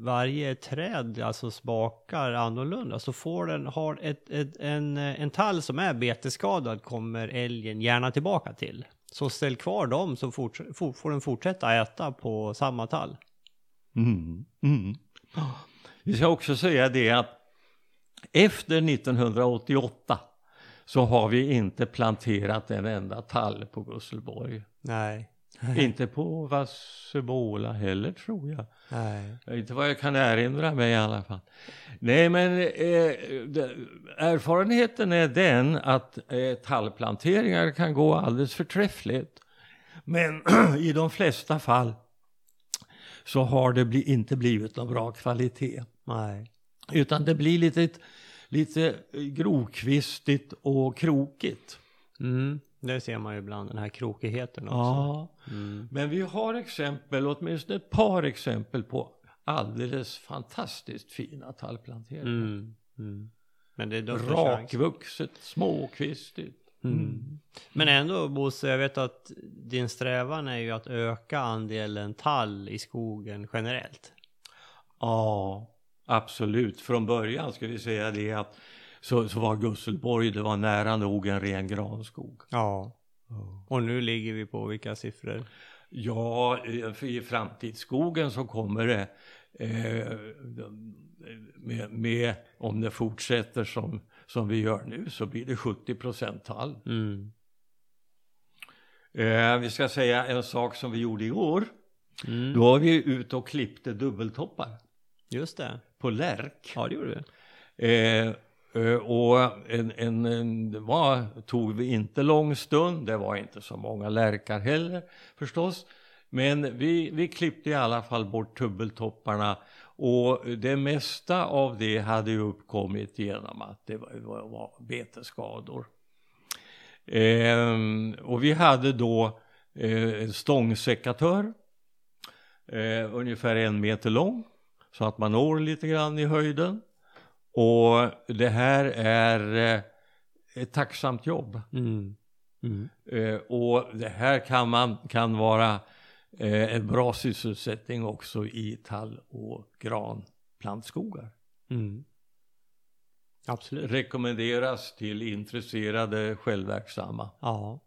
varje träd alltså smakar annorlunda. Så får den, har ett, ett, en, en tall som är betesskadad kommer älgen gärna tillbaka till. Så ställ kvar dem så forts, for, får den fortsätta äta på samma tall. Mm. Mm. Vi ska också säga det att efter 1988 så har vi inte planterat en enda tall på Gusselborg. Nej. Inte på Vassebola heller tror jag. Nej. Inte vad jag kan erinra mig i alla fall. Nej men eh, erfarenheten är den att eh, tallplanteringar kan gå alldeles förträffligt. Men i de flesta fall så har det bli, inte blivit någon bra kvalitet. Nej. Utan det blir lite, lite grovkvistigt och krokigt. Mm. Det ser man ju ibland, den här krokigheten också. Ja, Mm. men vi har exempel, åtminstone ett par exempel på alldeles fantastiskt fina tallplanteringar. Mm. Mm. Men det är. Rakvuxet, småkvistigt. Mm. Men ändå Bosse, jag vet att din strävan är ju att öka andelen tall i skogen generellt. Ja, absolut. Från början ska vi säga det att så, så var Gusselborg, det var nära nog en ren granskog. Ja. Och nu ligger vi på vilka siffror? Ja, för i framtidsskogen så kommer det eh, med, med, om det fortsätter som, som vi gör nu så blir det 70 procent tall. Mm. Eh, vi ska säga en sak som vi gjorde igår. Mm. Då var vi ute och klippte dubbeltoppar Just det. på lärk. Ja, det gjorde vi. Eh, Eh, och en, en, en, det var, tog vi inte lång stund, det var inte så många lärkar heller förstås. Men vi, vi klippte i alla fall bort dubbeltopparna och det mesta av det hade ju uppkommit genom att det var, var, var betesskador. Ehm, och vi hade då eh, en stångsekatör, eh, ungefär en meter lång, så att man når lite grann i höjden. Och det här är eh, ett tacksamt jobb. Mm. Mm. Eh, och det här kan, man, kan vara eh, en bra sysselsättning också i tall och granplantskogar. Mm. Absolut. Rekommenderas till intresserade självverksamma. Ja.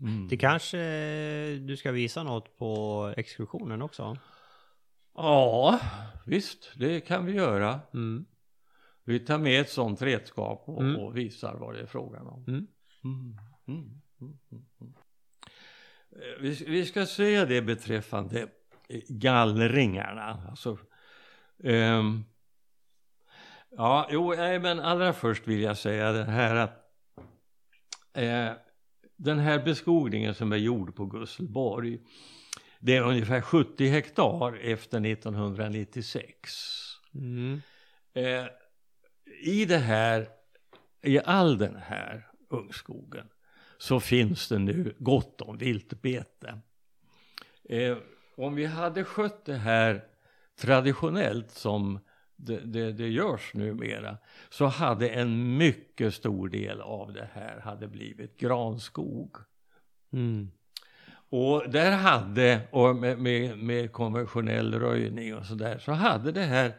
Mm. Det kanske du ska visa något på exkursionen också? Ja, visst, det kan vi göra. Mm. Vi tar med ett sånt redskap och, Mm. och visar vad det är frågan om. Mm. Mm, mm, mm. Eh, Vi, vi ska säga det beträffande eh, gallringarna. Alltså, ehm, ja, jo, nej, men allra först vill jag säga det här att eh, den här beskogningen som är gjord på Gusselborg det är ungefär 70 hektar efter 1996. Mm. Eh, i det här, i all den här ungskogen så finns det nu gott om viltbete. Eh, om vi hade skött det här traditionellt som det, det, det görs numera så hade en mycket stor del av det här hade blivit granskog. Mm. Och där hade, och med, med, med konventionell röjning och sådär, så hade det här,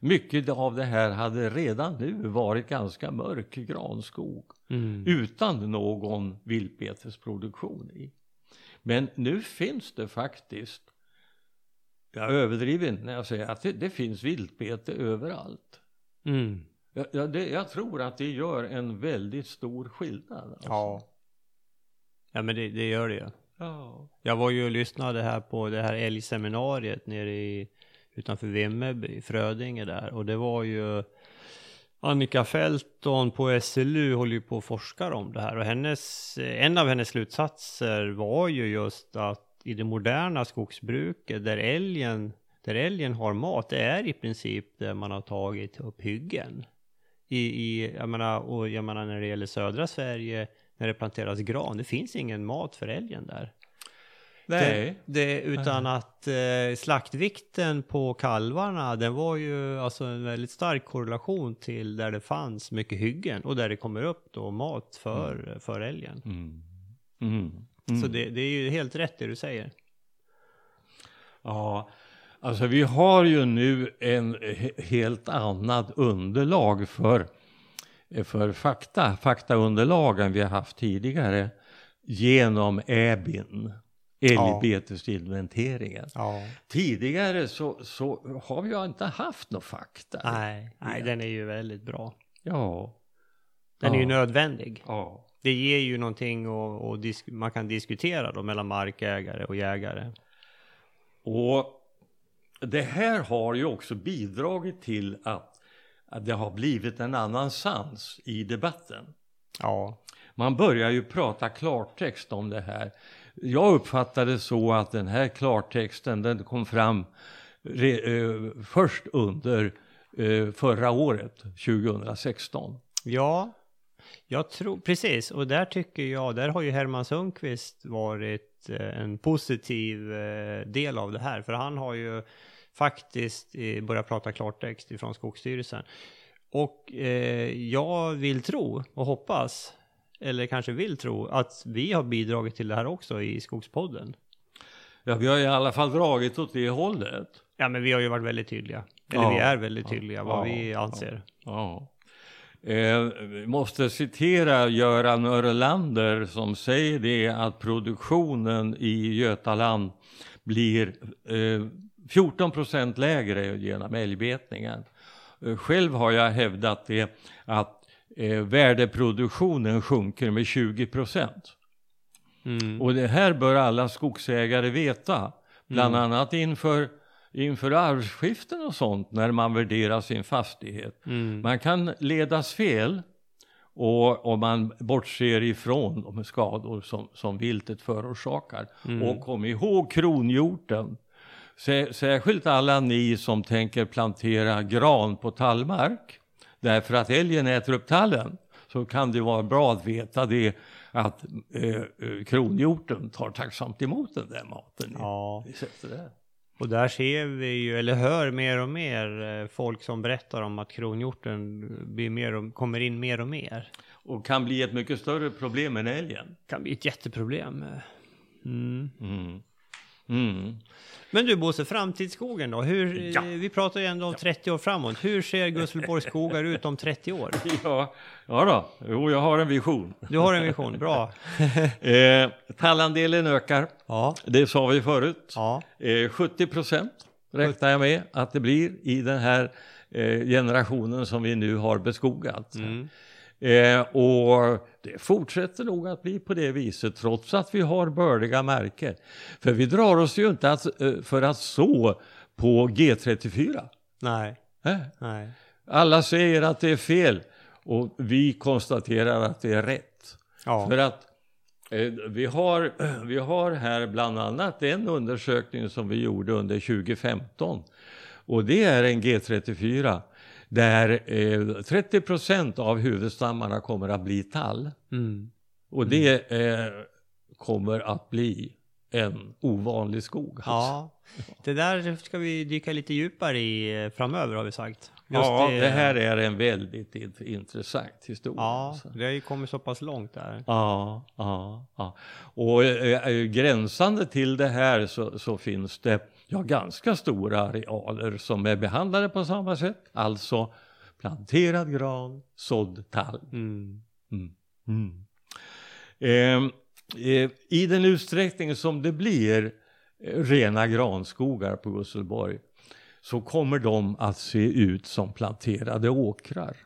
mycket av det här hade redan nu varit ganska mörk granskog Mm. utan någon viltbetesproduktion i. Men nu finns det faktiskt, jag överdriver inte när jag säger att det, det finns viltbete överallt. Mm. Jag, jag, det, jag tror att det gör en väldigt stor skillnad. Alltså. Ja. Ja men det, det gör det ju. ja. Jag var ju och lyssnade här på det här älgseminariet nere i utanför Vimmerby, Frödinge där och det var ju Annika Felton på SLU håller ju på och forskar om det här och hennes, en av hennes slutsatser var ju just att i det moderna skogsbruket där älgen, där älgen har mat, det är i princip där man har tagit upp hyggen. I, i, jag menar, och jag menar när det gäller södra Sverige, när det planteras gran, det finns ingen mat för älgen där. Nej. Det, det, utan att eh, slaktvikten på kalvarna, den var ju alltså en väldigt stark korrelation till där det fanns mycket hyggen och där det kommer upp då mat för, för älgen. Mm. Mm. Så det, det är ju helt rätt det du säger. Ja, alltså vi har ju nu en he- helt annat underlag för, för fakta, faktaunderlag än vi har haft tidigare genom EBIN, älgbetesinventeringen. Ja. Tidigare så, så har vi ju inte haft någon fakta. Nej, nej, den är ju väldigt bra. Ja. Den är ju Ja. nödvändig. Ja. Det ger ju någonting och, och disk- man kan diskutera då mellan markägare och jägare. Och det här har ju också bidragit till att, att det har blivit en annan sans i debatten. Ja. Man börjar ju prata klartext om det här. Jag uppfattade så att den här klartexten den kom fram re, eh, först under eh, förra året, 2016. Ja, jag tror precis. Och där tycker jag, där har ju Herman Sundqvist varit eh, en positiv eh, del av det här. För han har ju faktiskt eh, börjat prata klartext ifrån Skogsstyrelsen. Och eh, jag vill tro och hoppas, eller kanske vill tro, att vi har bidragit till det här också i Skogspodden. Ja, vi har i alla fall dragit åt det hållet. Ja, men vi har ju varit väldigt tydliga. Eller Ja. vi är väldigt tydliga vad Ja. vi anser. Ja. Eh, vi måste citera Göran Örlander som säger det att produktionen i Götaland blir eh, 14 procent lägre genom älgbetningen. Eh, själv har jag hävdat det att eh, värdeproduktionen sjunker med 20 procent. Mm. Och det här bör alla skogsägare veta, bland annat inför, inför arvsskiften och sånt när man värderar sin fastighet. Mm. Man kan ledas fel och om man bortser ifrån de skador som, som viltet förorsakar. Och kom ihåg kronhjorten. Sä, särskilt alla ni som tänker plantera gran på tallmark. Därför att älgen äter upp tallen. Så kan det vara bra att veta det att eh, eh, kronhjorten tar tacksamt emot den där maten. Ja. Och där ser vi ju, eller hör mer och mer eh, folk som berättar om att kronhjorten blir mer och, kommer in mer och mer. Och kan bli ett mycket större problem än älgen. Kan bli ett jätteproblem. Mm. Mm. Mm. Men du Bosse, framtidsskogen då? Hur, Ja. eh, Vi pratar ju ändå om 30 år framåt. Hur ser Gustavsborgs skogar ut om 30 år? Ja, ja då. Jo, jag har en vision. Du har en vision, bra. Eh, tallandelen ökar, Ja, det sa vi förut. ja, Eh, 70 procent räknar jag med att det blir i den här eh, generationen som vi nu har beskogat. mm. Eh, och det fortsätter nog att bli på det viset trots att vi har bördiga marker. För vi drar oss ju inte att, eh, för att så på G34. nej, Eh, nej. Alla säger att det är fel och vi konstaterar att det är rätt. Ja, För att eh, vi, har, vi har här bland annat en undersökning som vi gjorde under 2015. Och det är en G34 där eh, 30 procent av huvudstammarna kommer att bli tall. mm. Och det eh, kommer att bli en ovanlig skog. alltså. ja. Det där ska vi dyka lite djupare i eh, framöver har vi sagt. Just ja, det här är en väldigt int- intressant historia. Ja, alltså. det har ju kommit så pass långt där. Ja, ja, ja. Och eh, eh, gränsande till det här så, så finns det ja, ganska stora arealer som är behandlade på samma sätt. Alltså planterad gran, sådd tall. Mm. Mm. Ehm, eh, i den utsträckning som det blir eh, rena granskogar på Gusselborg så kommer de att se ut som planterade åkrar.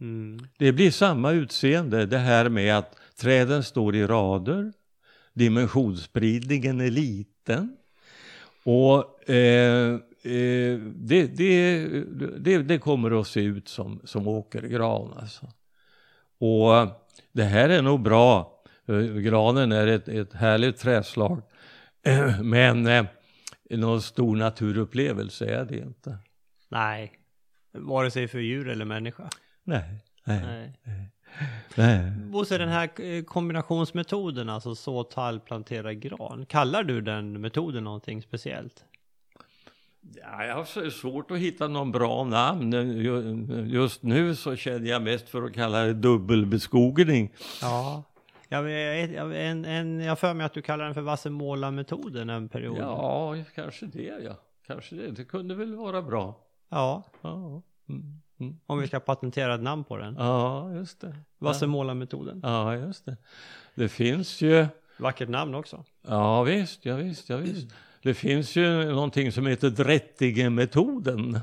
Mm. Det blir samma utseende, det här med att träden står i rader, dimensionsspridningen är liten och eh, eh, det, det, det, det, kommer att se ut som, som åkergran alltså. Och det här är nog bra. Granen är ett, ett härligt träslag. Men eh, någon stor naturupplevelse är det inte. Nej, vare sig för djur eller människa. Nej, nej. Nej. nej. Nej. Bosse, den här eh, kombinationsmetoden, alltså så, tall, plantera, gran. Kallar du den metoden någonting speciellt? Ja, jag har svårt att hitta någon bra namn. Just nu så känner jag mest för att kalla det dubbelbeskogning. Ja, jag, jag, en, en, jag för mig att du kallar den för Vassemåla-metoden en period. Ja, kanske det ja. Kanske det. Det kunde väl vara bra. Ja. ja. Mm. Mm. Om vi ska patentera ett namn på den. Ja, just det. Vassemåla-metoden. Ja, just det. Det finns ju... Vackert namn också. Ja, visst, ja visst, ja visst. Det finns ju någonting som heter Drättige-metoden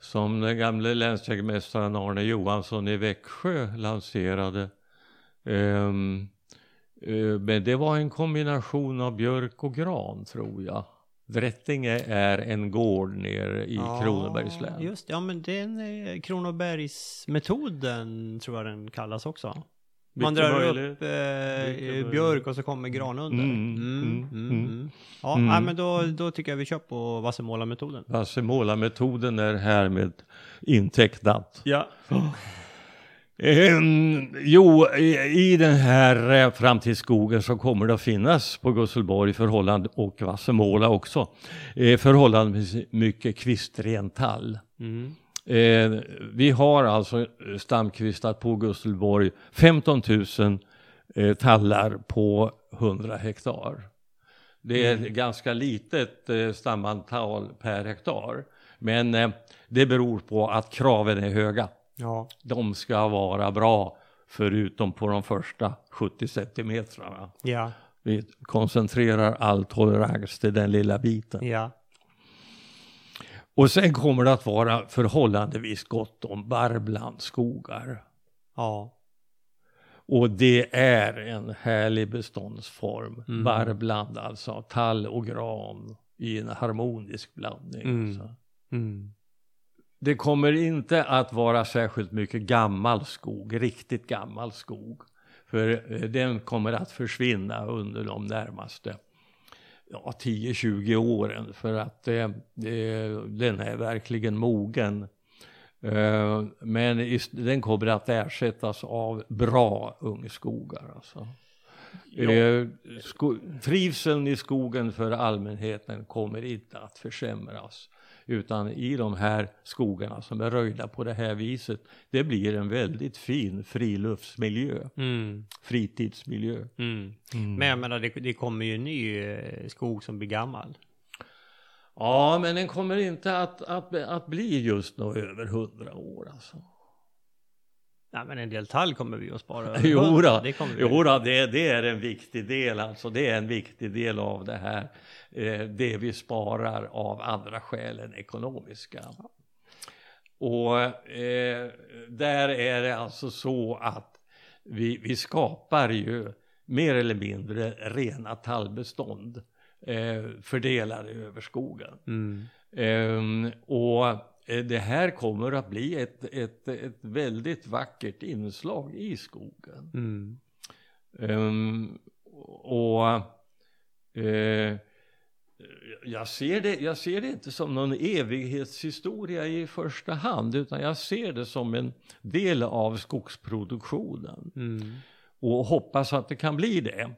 som den gamle länsjägmästaren Arne Johansson i Växjö lanserade. Um, men det var en kombination av björk och gran tror jag. Drättinge är en gård nere i ja, Kronobergs län. Just ja men den är Kronobergsmetoden tror jag den kallas också. Man drar upp eh, björk och så kommer gran under. Mm, mm, mm, mm, mm. Ja, mm. Nej, men då, då tycker jag vi kör på Vassemåla-metoden. Vassemåla-metoden är härmed intecknat. Ja. Um, jo, i, i den här eh, framtidsskogen så kommer det att finnas på Gusselborg förhållande och Vassemåla också eh, förhållandevis mycket kvistren tall. Mm. Eh, vi har alltså stamkvistar på Gustelborg 15 000 eh, tallar på 100 hektar. Det är mm. ganska litet eh, stamantal per hektar. Men det beror på att kraven är höga. Ja. De ska vara bra förutom på de första 70 centimetrarna. Ja. Vi koncentrerar all tolerans till den lilla biten. Ja. Och sen kommer det att vara förhållandevis gott om barrblandskogar. Ja. Och det är en härlig beståndsform. Mm. Barrbland alltså, tall och gran i en harmonisk blandning. Mm. Mm. Det kommer inte att vara särskilt mycket gammal skog, riktigt gammal skog. För eh, den kommer att försvinna under de närmaste ja, 10-20 åren för att eh, den är verkligen mogen. Eh, men den kommer att ersättas av bra ungskogar. Alltså. Ja. Eh, sko, trivseln i skogen för allmänheten kommer inte att försämras. Utan i de här skogarna som är röjda på det här viset, det blir en väldigt fin friluftsmiljö, mm. fritidsmiljö. Mm. Mm. Men jag menar, det, det kommer ju en ny eh, skog som blir gammal. Ja, men den kommer inte att, att, att bli just nog över hundra år alltså. Nej men en del tall kommer vi att spara. jo, då, det, jo då, det, det är en viktig del alltså. Det är en viktig del av det här. Eh, det vi sparar av andra skäl än ekonomiska. Och eh, där är det alltså så att vi, vi skapar ju mer eller mindre rena tallbestånd eh, fördelade över skogen. Mm. Eh, och det här kommer att bli ett, ett, ett väldigt vackert inslag i skogen. Mm. Um, och uh, jag, ser det, jag ser det inte som någon evighetshistoria i första hand utan jag ser det som en del av skogsproduktionen. Mm. Och hoppas att det kan bli det.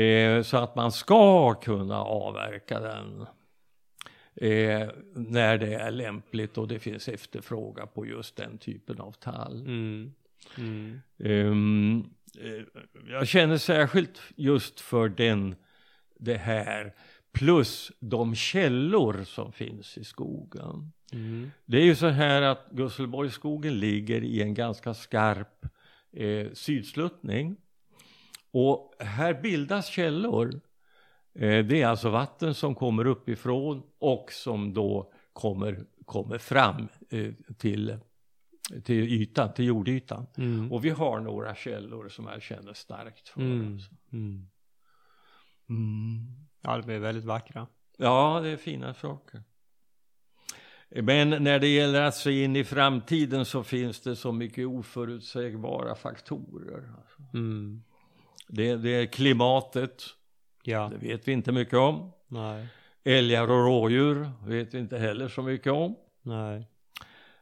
Uh, så att man ska kunna avverka den eh, när det är lämpligt och det finns efterfrågan på just den typen av tall. Mm. Mm. Um, jag känner särskilt just för den, det här plus de källor som finns i skogen. Mm. Det är ju så här att Gusselborgsskogen ligger i en ganska skarp eh, sydsluttning Och här bildas källor. Eh, det är alltså vatten som kommer uppifrån och som då kommer, kommer fram eh, till, till ytan, till jordytan. Mm. Och vi har några källor som jag känner starkt för. Mm. Alltså. Mm. Mm. Ja, det blir väldigt vackra. Ja, det är fina saker. Men när det gäller att se in i framtiden så finns det så mycket oförutsägbara faktorer. Alltså. Mm. Det, det är klimatet, Ja, det vet vi inte mycket om. nej, Älgar och rådjur vet vi inte heller så mycket om. nej.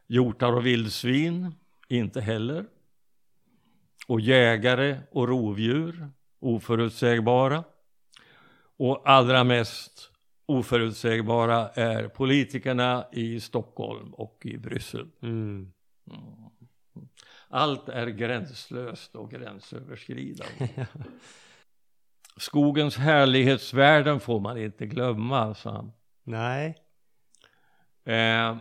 Hjortar och vildsvin, inte heller. Och jägare och rovdjur, oförutsägbara. Och allra mest oförutsägbara är politikerna i Stockholm och i Bryssel. Mm. Allt är gränslöst och gränsöverskridande. Skogens härlighetsvärden får man inte glömma, sa han. Nej. Eh,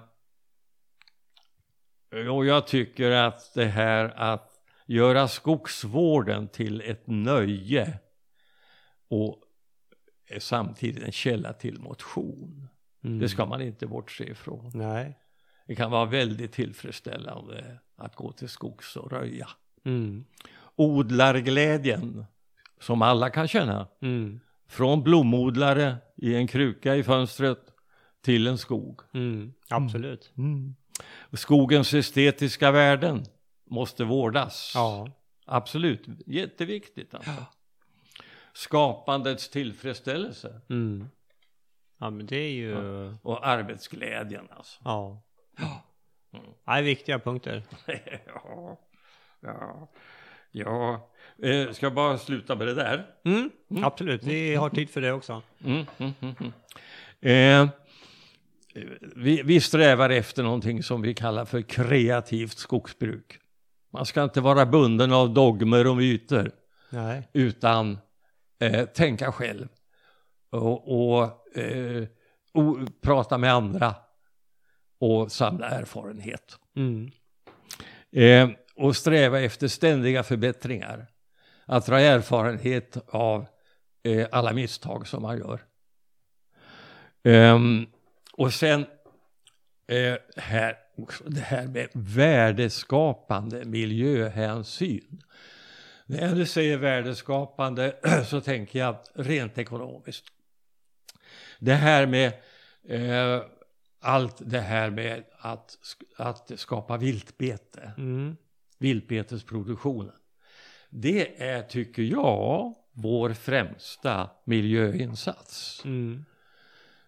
och jag tycker att det här att göra skogsvården till ett nöje och samtidigt en källa till motion. Mm. Det ska man inte bortse ifrån. Nej. Det kan vara väldigt tillfredsställande att gå till skogs och röja. Mm. Odlarglädjen som alla kan känna. Mm. Från blomodlare i en kruka i fönstret till en skog. Mm. Absolut. Skogens estetiska värden måste vårdas. Ja. Absolut, jätteviktigt alltså. Skapandets tillfredsställelse Mm. Ja, men det är ju... och arbetsglädjen alltså. Ja. Nej, viktiga punkter. ja, ja, ja. Eh, ska jag bara sluta med det där? Mm. Absolut, vi har tid för det också. Mm, mm, mm, mm. Eh, vi, vi strävar efter någonting som vi kallar för kreativt skogsbruk. Man ska inte vara bunden av dogmer och myter Nej. utan eh, tänka själv och, och, eh, och prata med andra och samla erfarenhet. Mm. Eh, och sträva efter ständiga förbättringar. Att dra erfarenhet av eh, alla misstag som man gör. Ehm, och sen eh, här, det här med värdeskapande miljöhänsyn. När nu säger värdeskapande så tänker jag rent ekonomiskt. Det här med eh, allt det här med att, att skapa viltbete, Mm. viltbetesproduktionen. Det är, tycker jag, vår främsta miljöinsats. Mm.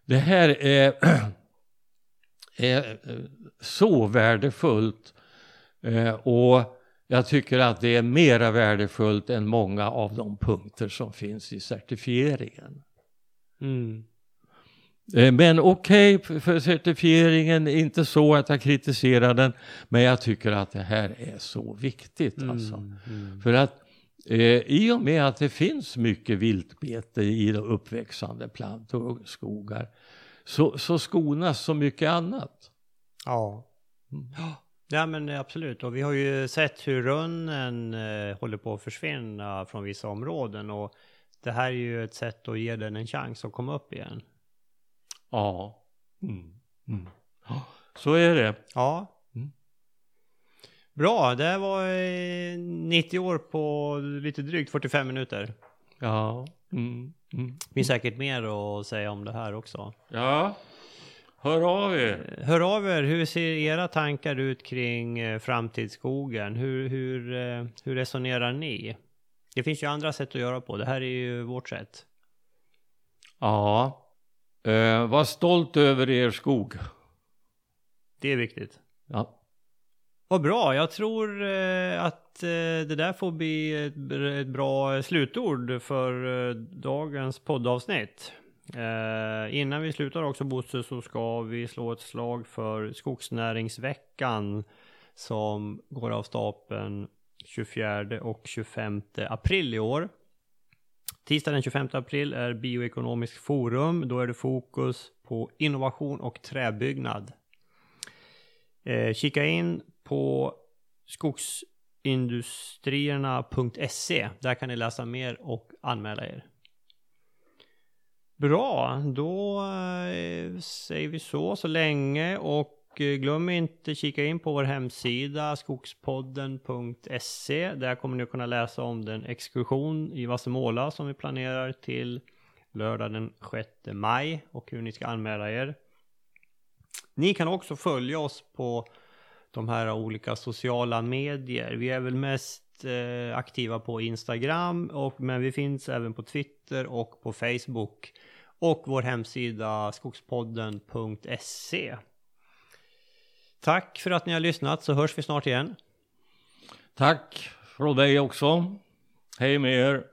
Det här är, är eh, så värdefullt eh, och jag tycker att det är mera värdefullt än många av de punkter som finns i certifieringen. Mm. Eh, Men okej för- för certifieringen, inte så att jag kritiserar den, men jag tycker att det här är så viktigt alltså. Mm. Mm. För att eh, i och med att det finns mycket viltbete i de uppväxande plantor och skogar så, så skonas så mycket annat. Ja. Ja men absolut och vi har ju sett hur rönnen eh, håller på att försvinna från vissa områden och det här är ju ett sätt att ge den en chans att komma upp igen. Ja. Mm. Mm. Så är det. Ja. Mm. Bra, det var eh, 90 år på lite drygt 45 minuter. Ja. Mm. Mm. Finns säkert mer att säga om det här också. Ja. Hör av er. Hör av er, hur ser era tankar ut kring eh, framtidsskogen? Hur, hur, eh, hur resonerar ni? Det finns ju andra sätt att göra på, det här är ju vårt sätt. Ja. Eh, var stolt över er skog. Det är viktigt. Ja. Vad bra, jag tror eh, att eh, det där får bli ett, br- ett bra slutord för eh, dagens poddavsnitt. Innan vi slutar också Bosse så ska vi slå ett slag för skogsnäringsveckan som går av stapeln 24 och 25 april i år. Tisdag den 25 april är Bioekonomisk forum. Då är det fokus på innovation och träbyggnad. Eh, kika in på skogsindustrierna.se. Där kan ni läsa mer och anmäla er. Bra, då eh, säger vi så så länge och Eh, glöm inte kika in på vår hemsida skogspodden.se. Där kommer ni kunna läsa om den exkursion i Vassemåla som vi planerar till lördag den 6 maj och hur ni ska anmäla er. Ni kan också följa oss på de här olika sociala medier. Vi är väl mest eh, aktiva på Instagram, och, men vi finns även på Twitter och på Facebook. Och vår hemsida skogspodden.se. Tack för att ni har lyssnat så hörs vi snart igen. Tack från dig också. Hej med er.